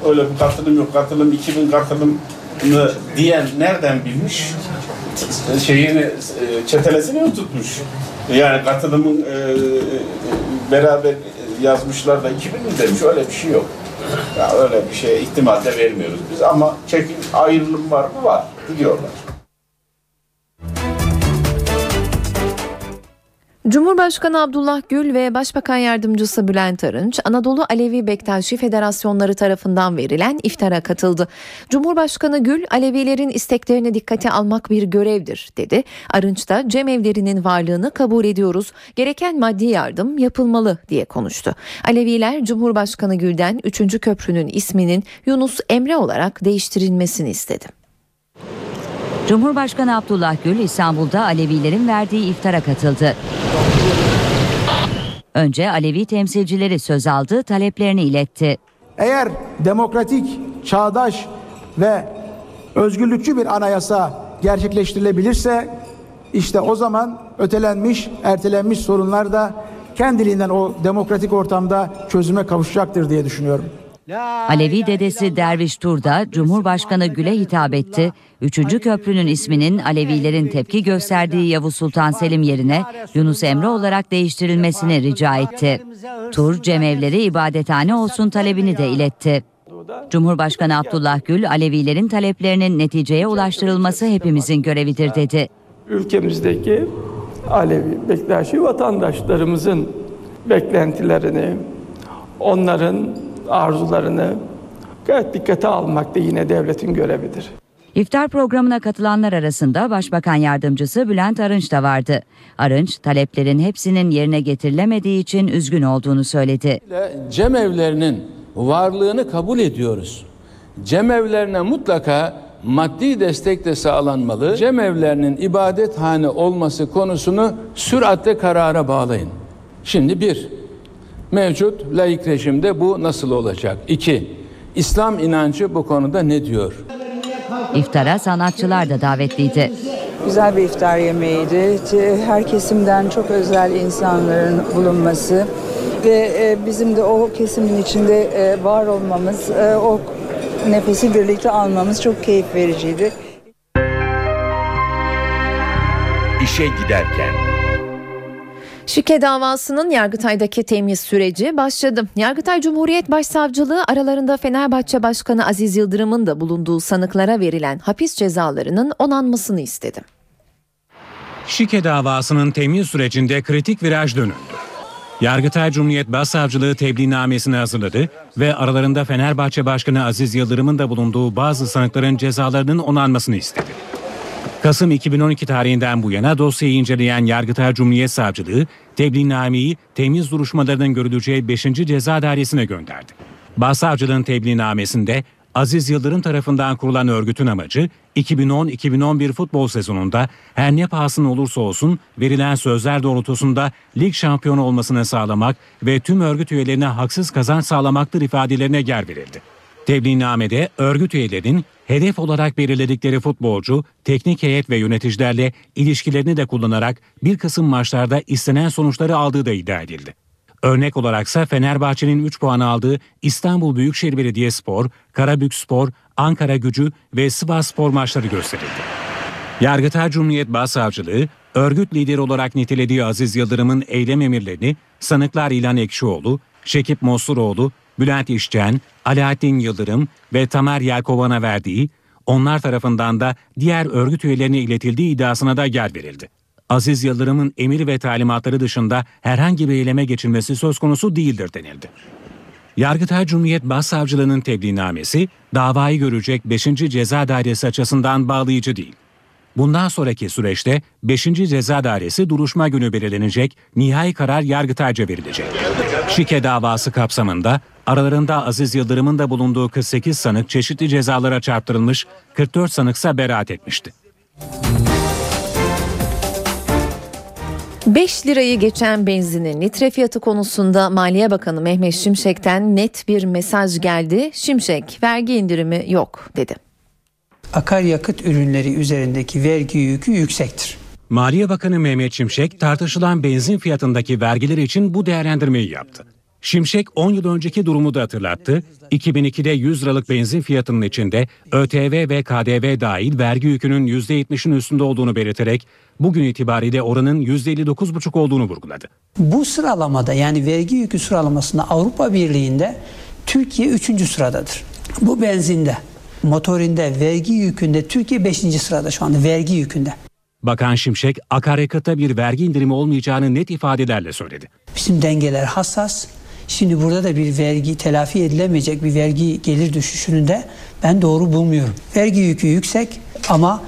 Öyle bir katılım yok, katılım 2000 katılımını diyen nereden bilmiş? Şeyini, çetelesini mi tutmuş? Yani katılımın beraber yazmışlar da 2000 mi demiş? Öyle bir şey yok. Ya öyle bir şeye ihtimal vermiyoruz biz ama çekim ayrılım var mı? Var. Gidiyorlar. Cumhurbaşkanı Abdullah Gül ve Başbakan Yardımcısı Bülent Arınç, Anadolu Alevi Bektaşi Federasyonları tarafından verilen iftara katıldı. Cumhurbaşkanı Gül, Alevilerin isteklerini dikkate almak bir görevdir dedi. Arınç da cemevlerinin varlığını kabul ediyoruz, gereken maddi yardım yapılmalı diye konuştu. Aleviler Cumhurbaşkanı Gül'den 3. köprünün isminin Yunus Emre olarak değiştirilmesini istedi. Cumhurbaşkanı Abdullah Gül İstanbul'da Alevilerin verdiği iftara katıldı. Önce Alevi temsilcileri söz aldı, taleplerini iletti. Eğer demokratik, çağdaş ve özgürlükçü bir anayasa gerçekleştirilebilirse işte o zaman ötelenmiş, ertelenmiş sorunlar da kendiliğinden o demokratik ortamda çözüme kavuşacaktır diye düşünüyorum. Alevi dedesi Derviş Tur da Cumhurbaşkanı Gül'e hitap etti. Üçüncü köprünün isminin Alevilerin tepki gösterdiği Yavuz Sultan Selim yerine Yunus Emre olarak değiştirilmesini rica etti. Tur cemevleri ibadethane olsun talebini de iletti. Cumhurbaşkanı Abdullah Gül, Alevilerin taleplerinin neticeye ulaştırılması hepimizin görevidir dedi. Ülkemizdeki Alevi, Bektaşi vatandaşlarımızın beklentilerini, onların arzularını gayet dikkate almak da yine devletin görevidir. İftar programına katılanlar arasında Başbakan Yardımcısı Bülent Arınç da vardı. Arınç, taleplerin hepsinin yerine getirilemediği için üzgün olduğunu söyledi. Cemevlerinin varlığını kabul ediyoruz. Cemevlerine mutlaka maddi destek de sağlanmalı. Cemevlerinin ibadethane olması konusunu süratle karara bağlayın. Şimdi bir, mevcut laik rejimde bu nasıl olacak? İki, İslam inancı bu konuda ne diyor? İftara sanatçılar da davetliydi. Güzel bir iftar yemeğiydi. Her kesimden çok özel insanların bulunması ve bizim de o kesimin içinde var olmamız, o nefesi birlikte almamız çok keyif vericiydi. İşe giderken Şike davasının Yargıtay'daki temyiz süreci başladı. Yargıtay Cumhuriyet Başsavcılığı aralarında Fenerbahçe Başkanı Aziz Yıldırım'ın da bulunduğu sanıklara verilen hapis cezalarının onanmasını istedi. Şike davasının temyiz sürecinde kritik viraj dönüldü. Yargıtay Cumhuriyet Başsavcılığı tebliğnamesini hazırladı ve aralarında Fenerbahçe Başkanı Aziz Yıldırım'ın da bulunduğu bazı sanıkların cezalarının onanmasını istedi. Kasım 2012 tarihinden bu yana dosyayı inceleyen Yargıtay Cumhuriyet Savcılığı tebliğnameyi temiz duruşmalarının görüleceği 5. Ceza Dairesi'ne gönderdi. Başsavcılığın tebliğnamesinde Aziz Yıldırım tarafından kurulan örgütün amacı 2010-2011 futbol sezonunda her ne pahasına olursa olsun verilen sözler doğrultusunda lig şampiyonu olmasını sağlamak ve tüm örgüt üyelerine haksız kazanç sağlamaktır ifadelerine yer verildi. Tebliğnamede örgüt üyelerinin hedef olarak belirledikleri futbolcu, teknik heyet ve yöneticilerle ilişkilerini de kullanarak bir kısım maçlarda istenen sonuçları aldığı da iddia edildi. Örnek olaraksa Fenerbahçe'nin 3 puan aldığı İstanbul Büyükşehir Belediyespor, Karabükspor, Ankara Gücü ve Sivas Spor maçları gösterildi. Yargıtay Cumhuriyet Başsavcılığı, örgüt lideri olarak nitelediği Aziz Yıldırım'ın eylem emirlerini sanıklar İlhan Ekşioğlu, Şekip Mosuroğlu, Bülent İşçen, Alaaddin Yıldırım ve Tamer Yelkovan'a verdiği, onlar tarafından da diğer örgüt üyelerine iletildiği iddiasına da yer verildi. Aziz Yıldırım'ın emir ve talimatları dışında herhangi bir eyleme geçilmesi söz konusu değildir denildi. Yargıtay Cumhuriyet Başsavcılığı'nın tebliğnamesi davayı görecek 5. Ceza Dairesi açısından bağlayıcı değil. Bundan sonraki süreçte 5. Ceza Dairesi duruşma günü belirlenecek, nihai karar Yargıtay'ca verilecek. Şike davası kapsamında aralarında Aziz Yıldırım'ın da bulunduğu 48 sanık çeşitli cezalara çarptırılmış, 44 sanıksa beraat etmişti. 5 lirayı geçen benzinin litre fiyatı konusunda Maliye Bakanı Mehmet Şimşek'ten net bir mesaj geldi. Şimşek vergi indirimi yok dedi. Akaryakıt ürünleri üzerindeki vergi yükü yüksektir. Maliye Bakanı Mehmet Şimşek tartışılan benzin fiyatındaki vergiler için bu değerlendirmeyi yaptı. Şimşek 10 yıl önceki durumu da hatırlattı. 2002'de 100 liralık benzin fiyatının içinde ÖTV ve KDV dahil vergi yükünün %70'in üstünde olduğunu belirterek bugün itibariyle oranın %59,5 olduğunu vurguladı. Bu sıralamada yani vergi yükü sıralamasında Avrupa Birliği'nde Türkiye 3. sıradadır. Bu benzinde, motorinde, vergi yükünde Türkiye 5. sırada şu anda vergi yükünde. Bakan Şimşek akaryakıtta bir vergi indirimi olmayacağını net ifadelerle söyledi. Bizim dengeler hassas. Şimdi burada da bir vergi telafi edilemeyecek bir vergi gelir düşüşünü de ben doğru bulmuyorum. Vergi yükü yüksek ama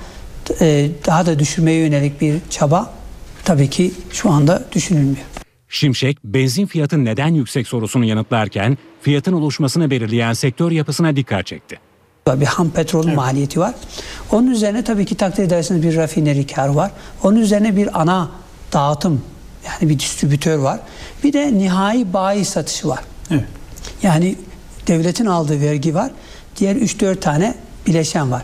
e, daha da düşürmeye yönelik bir çaba tabii ki şu anda düşünülmüyor. Şimşek benzin fiyatı neden yüksek sorusunu yanıtlarken fiyatın oluşmasını belirleyen sektör yapısına dikkat çekti. Bir ham petrol evet. maliyeti var. Onun üzerine tabii ki takdir edersiniz bir rafineri kar var. Onun üzerine bir ana dağıtım yani bir distribütör var. Bir de nihai bayi satışı var. Evet. Yani devletin aldığı vergi var. Diğer 3-4 tane bileşen var.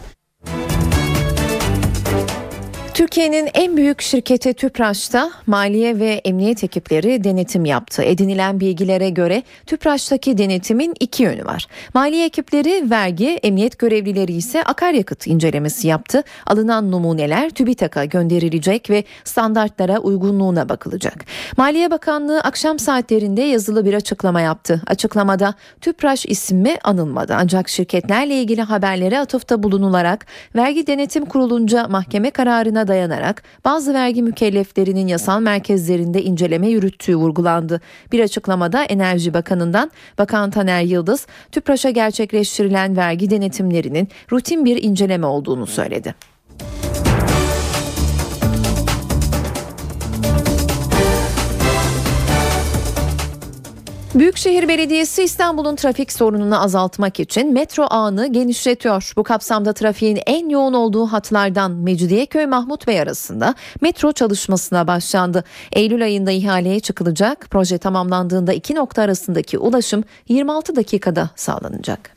Türkiye'nin en büyük şirketi Tüpraş'ta maliye ve emniyet ekipleri denetim yaptı. Edinilen bilgilere göre Tüpraş'taki denetimin iki yönü var. Maliye ekipleri vergi, emniyet görevlileri ise akaryakıt incelemesi yaptı. Alınan numuneler TÜBİTAK'a gönderilecek ve standartlara uygunluğuna bakılacak. Maliye Bakanlığı akşam saatlerinde yazılı bir açıklama yaptı. Açıklamada Tüpraş ismi anılmadı ancak şirketlerle ilgili haberlere atıfta bulunularak vergi denetim kurulunca mahkeme kararına dayanarak bazı vergi mükelleflerinin yasal merkezlerinde inceleme yürüttüğü vurgulandı. Bir açıklamada Enerji Bakanı'ndan Bakan Taner Yıldız, TÜPRAŞ'a gerçekleştirilen vergi denetimlerinin rutin bir inceleme olduğunu söyledi. Büyükşehir Belediyesi İstanbul'un trafik sorununu azaltmak için metro ağını genişletiyor. Bu kapsamda trafiğin en yoğun olduğu hatlardan Mecidiyeköy Mahmut Bey arasında metro çalışmasına başlandı. Eylül ayında ihaleye çıkılacak. Proje tamamlandığında iki nokta arasındaki ulaşım 26 dakikada sağlanacak.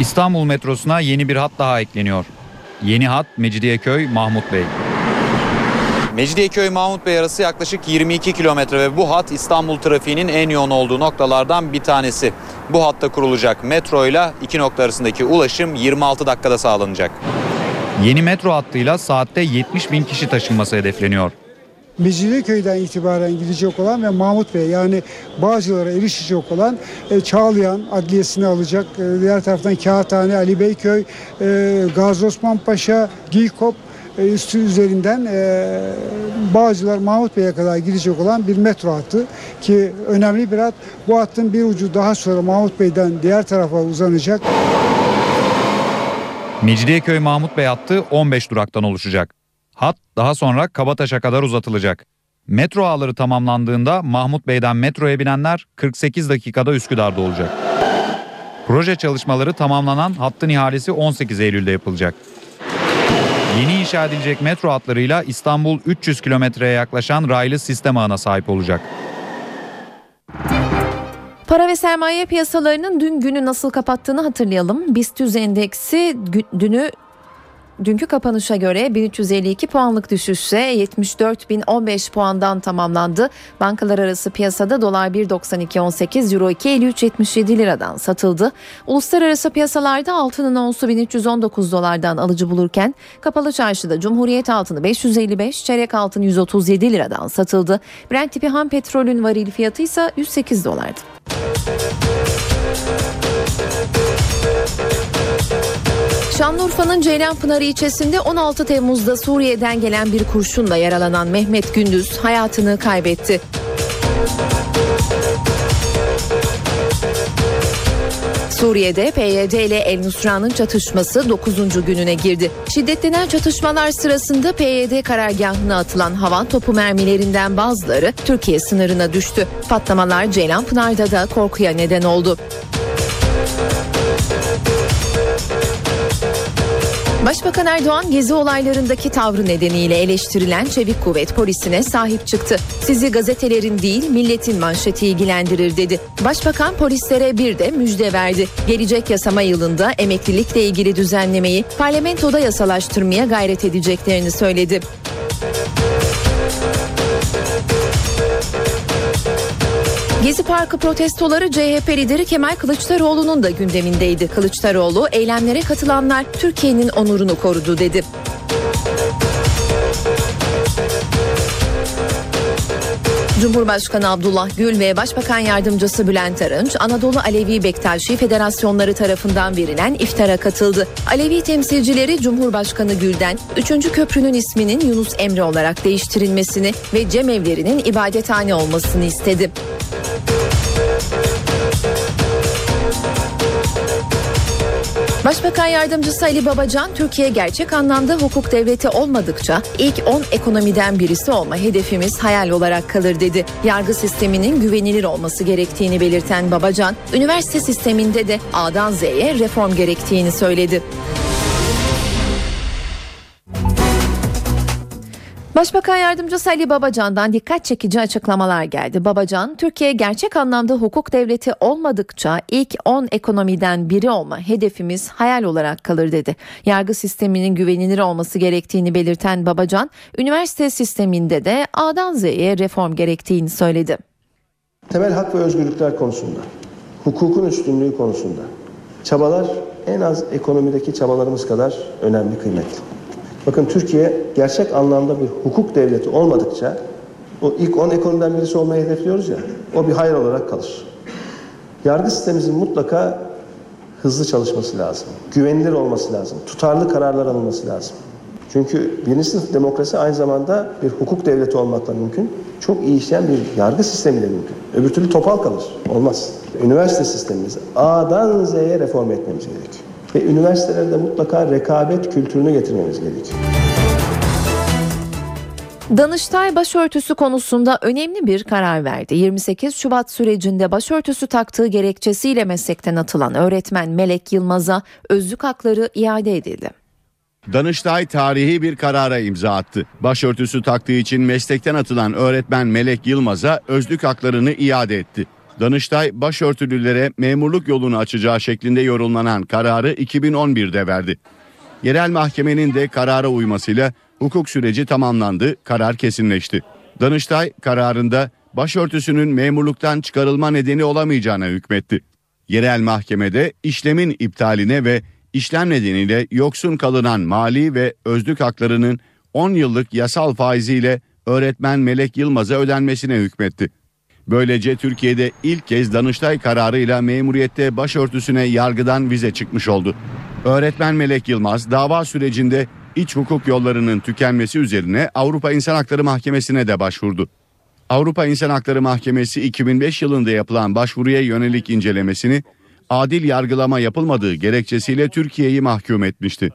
İstanbul metrosuna yeni bir hat daha ekleniyor. Yeni hat Mecidiyeköy Mahmut Bey. Mecidiyeköy Mahmut Bey arası yaklaşık 22 kilometre ve bu hat İstanbul trafiğinin en yoğun olduğu noktalardan bir tanesi. Bu hatta kurulacak metro ile iki nokta arasındaki ulaşım 26 dakikada sağlanacak. Yeni metro hattıyla saatte 70 bin kişi taşınması hedefleniyor. Mecidiyeköy'den itibaren gidecek olan ve Mahmut Bey yani Bağcılar'a erişecek olan e, Çağlayan Adliyesi'ni alacak. E, diğer taraftan Kağıthane, Ali Beyköy, e, Gazi Osman Paşa, Giykop üstü üzerinden e, Bağcılar Mahmut Bey'e kadar gidecek olan bir metro hattı ki önemli bir hat. Bu hattın bir ucu daha sonra Mahmut Bey'den diğer tarafa uzanacak. Mecidiyeköy Mahmut Bey hattı 15 duraktan oluşacak. Hat daha sonra Kabataş'a kadar uzatılacak. Metro ağları tamamlandığında Mahmut Bey'den metroya binenler 48 dakikada Üsküdar'da olacak. Proje çalışmaları tamamlanan hattın ihalesi 18 Eylül'de yapılacak. Yeni inşa edilecek metro hatlarıyla İstanbul 300 kilometreye yaklaşan raylı sistem ağına sahip olacak. Para ve sermaye piyasalarının dün günü nasıl kapattığını hatırlayalım. BIST 100 endeksi dünü Dünkü kapanışa göre 1352 puanlık düşüşle 74.015 puandan tamamlandı. Bankalar arası piyasada dolar 1.92.18, euro 2.53.77 liradan satıldı. Uluslararası piyasalarda altının onsu 1319 dolardan alıcı bulurken kapalı çarşıda Cumhuriyet altını 555, çeyrek altın 137 liradan satıldı. Brent tipi ham petrolün varil fiyatı ise 108 dolardı. Şanlıurfa'nın Ceylanpınar ilçesinde 16 Temmuz'da Suriye'den gelen bir kurşunla yaralanan Mehmet Gündüz hayatını kaybetti. Suriye'de PYD ile El Nusra'nın çatışması 9. gününe girdi. Şiddetlenen çatışmalar sırasında PYD karargahına atılan havan topu mermilerinden bazıları Türkiye sınırına düştü. Patlamalar Ceylanpınar'da da korkuya neden oldu. Başbakan Erdoğan gezi olaylarındaki tavrı nedeniyle eleştirilen Çevik Kuvvet polisine sahip çıktı. Sizi gazetelerin değil milletin manşeti ilgilendirir dedi. Başbakan polislere bir de müjde verdi. Gelecek yasama yılında emeklilikle ilgili düzenlemeyi parlamentoda yasalaştırmaya gayret edeceklerini söyledi. Gezi Parkı protestoları CHP lideri Kemal Kılıçdaroğlu'nun da gündemindeydi. Kılıçdaroğlu eylemlere katılanlar Türkiye'nin onurunu korudu dedi. Cumhurbaşkanı Abdullah Gül ve Başbakan Yardımcısı Bülent Arınç, Anadolu Alevi Bektaşi Federasyonları tarafından verilen iftara katıldı. Alevi temsilcileri Cumhurbaşkanı Gül'den 3. köprünün isminin Yunus Emre olarak değiştirilmesini ve cemevlerinin ibadethane olmasını istedi. Başbakan Yardımcısı Ali Babacan, Türkiye gerçek anlamda hukuk devleti olmadıkça ilk 10 ekonomiden birisi olma hedefimiz hayal olarak kalır dedi. Yargı sisteminin güvenilir olması gerektiğini belirten Babacan, üniversite sisteminde de A'dan Z'ye reform gerektiğini söyledi. Başbakan Yardımcısı Ali Babacan'dan dikkat çekici açıklamalar geldi. Babacan, Türkiye gerçek anlamda hukuk devleti olmadıkça ilk 10 ekonomiden biri olma hedefimiz hayal olarak kalır dedi. Yargı sisteminin güvenilir olması gerektiğini belirten Babacan, üniversite sisteminde de A'dan Z'ye reform gerektiğini söyledi. Temel hak ve özgürlükler konusunda, hukukun üstünlüğü konusunda çabalar en az ekonomideki çabalarımız kadar önemli, kıymetli. Bakın Türkiye gerçek anlamda bir hukuk devleti olmadıkça o ilk 10 ekonomiden birisi olmayı hedefliyoruz ya o bir hayal olarak kalır. Yargı sistemimizin mutlaka hızlı çalışması lazım. Güvenilir olması lazım. Tutarlı kararlar alınması lazım. Çünkü birinci sınıf demokrasi aynı zamanda bir hukuk devleti olmakla mümkün. Çok iyi işleyen bir yargı sistemiyle mümkün. Öbür türlü topal kalır. Olmaz. Üniversite sistemimizi A'dan Z'ye reform etmemiz gerekiyor. Ve üniversitelerde mutlaka rekabet kültürünü getirmemiz gerekiyor. Danıştay başörtüsü konusunda önemli bir karar verdi. 28 Şubat sürecinde başörtüsü taktığı gerekçesiyle meslekten atılan öğretmen Melek Yılmaz'a özlük hakları iade edildi. Danıştay tarihi bir karara imza attı. Başörtüsü taktığı için meslekten atılan öğretmen Melek Yılmaz'a özlük haklarını iade etti. Danıştay başörtülülere memurluk yolunu açacağı şeklinde yorumlanan kararı 2011'de verdi. Yerel mahkemenin de karara uymasıyla hukuk süreci tamamlandı, karar kesinleşti. Danıştay kararında başörtüsünün memurluktan çıkarılma nedeni olamayacağına hükmetti. Yerel mahkemede işlemin iptaline ve işlem nedeniyle yoksun kalınan mali ve özlük haklarının 10 yıllık yasal faiziyle öğretmen Melek Yılmaz'a ödenmesine hükmetti. Böylece Türkiye'de ilk kez Danıştay kararıyla memuriyette başörtüsüne yargıdan vize çıkmış oldu. Öğretmen Melek Yılmaz dava sürecinde iç hukuk yollarının tükenmesi üzerine Avrupa İnsan Hakları Mahkemesi'ne de başvurdu. Avrupa İnsan Hakları Mahkemesi 2005 yılında yapılan başvuruya yönelik incelemesini adil yargılama yapılmadığı gerekçesiyle Türkiye'yi mahkum etmişti.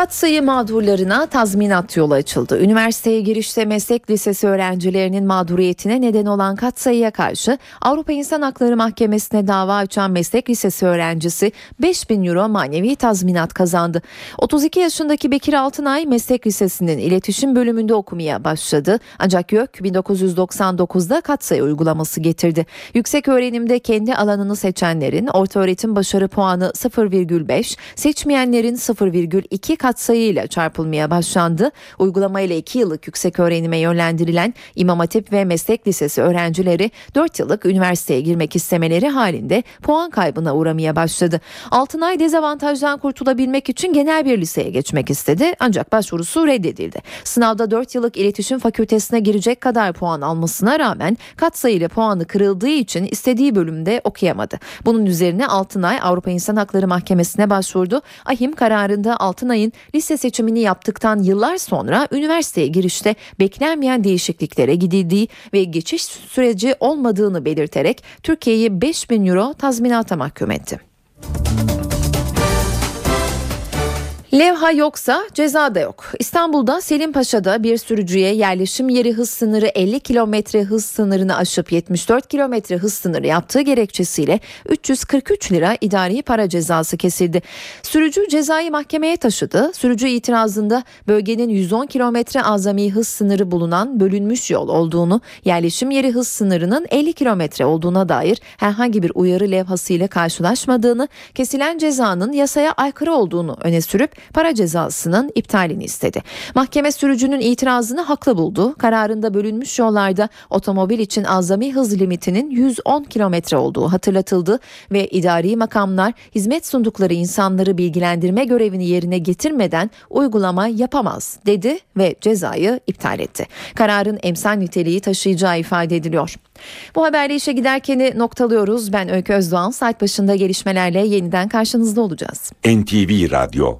Katsayı mağdurlarına tazminat yolu açıldı. Üniversiteye girişte meslek lisesi öğrencilerinin mağduriyetine neden olan katsayıya karşı Avrupa İnsan Hakları Mahkemesi'ne dava açan meslek lisesi öğrencisi 5000 euro manevi tazminat kazandı. 32 yaşındaki Bekir Altınay meslek lisesinin iletişim bölümünde okumaya başladı. Ancak YÖK 1999'da katsayı uygulaması getirdi. Yüksek öğrenimde kendi alanını seçenlerin orta öğretim başarı puanı 0,5, seçmeyenlerin 0,2 katsayıyla çarpılmaya başlandı. Uygulama ile 2 yıllık yüksek öğrenime yönlendirilen İmam Hatip ve Meslek Lisesi öğrencileri 4 yıllık üniversiteye girmek istemeleri halinde puan kaybına uğramaya başladı. Altınay dezavantajdan kurtulabilmek için genel bir liseye geçmek istedi ancak başvurusu reddedildi. Sınavda 4 yıllık iletişim fakültesine girecek kadar puan almasına rağmen katsayıyla puanı kırıldığı için istediği bölümde okuyamadı. Bunun üzerine Altınay Avrupa İnsan Hakları Mahkemesi'ne başvurdu. Ahim kararında Altınay'ın lise seçimini yaptıktan yıllar sonra üniversiteye girişte beklenmeyen değişikliklere gidildiği ve geçiş süreci olmadığını belirterek Türkiye'yi 5000 euro tazminata mahkum etti. Levha yoksa ceza da yok. İstanbul'da Selim Paşa'da bir sürücüye yerleşim yeri hız sınırı 50 kilometre hız sınırını aşıp 74 kilometre hız sınırı yaptığı gerekçesiyle 343 lira idari para cezası kesildi. Sürücü cezayı mahkemeye taşıdı. Sürücü itirazında bölgenin 110 kilometre azami hız sınırı bulunan bölünmüş yol olduğunu, yerleşim yeri hız sınırının 50 kilometre olduğuna dair herhangi bir uyarı levhasıyla karşılaşmadığını, kesilen cezanın yasaya aykırı olduğunu öne sürüp para cezasının iptalini istedi. Mahkeme sürücünün itirazını haklı buldu. Kararında bölünmüş yollarda otomobil için azami hız limitinin 110 kilometre olduğu hatırlatıldı ve idari makamlar hizmet sundukları insanları bilgilendirme görevini yerine getirmeden uygulama yapamaz dedi ve cezayı iptal etti. Kararın emsal niteliği taşıyacağı ifade ediliyor. Bu haberle işe giderkeni noktalıyoruz. Ben Öykü Özdoğan. Saat başında gelişmelerle yeniden karşınızda olacağız. NTV Radyo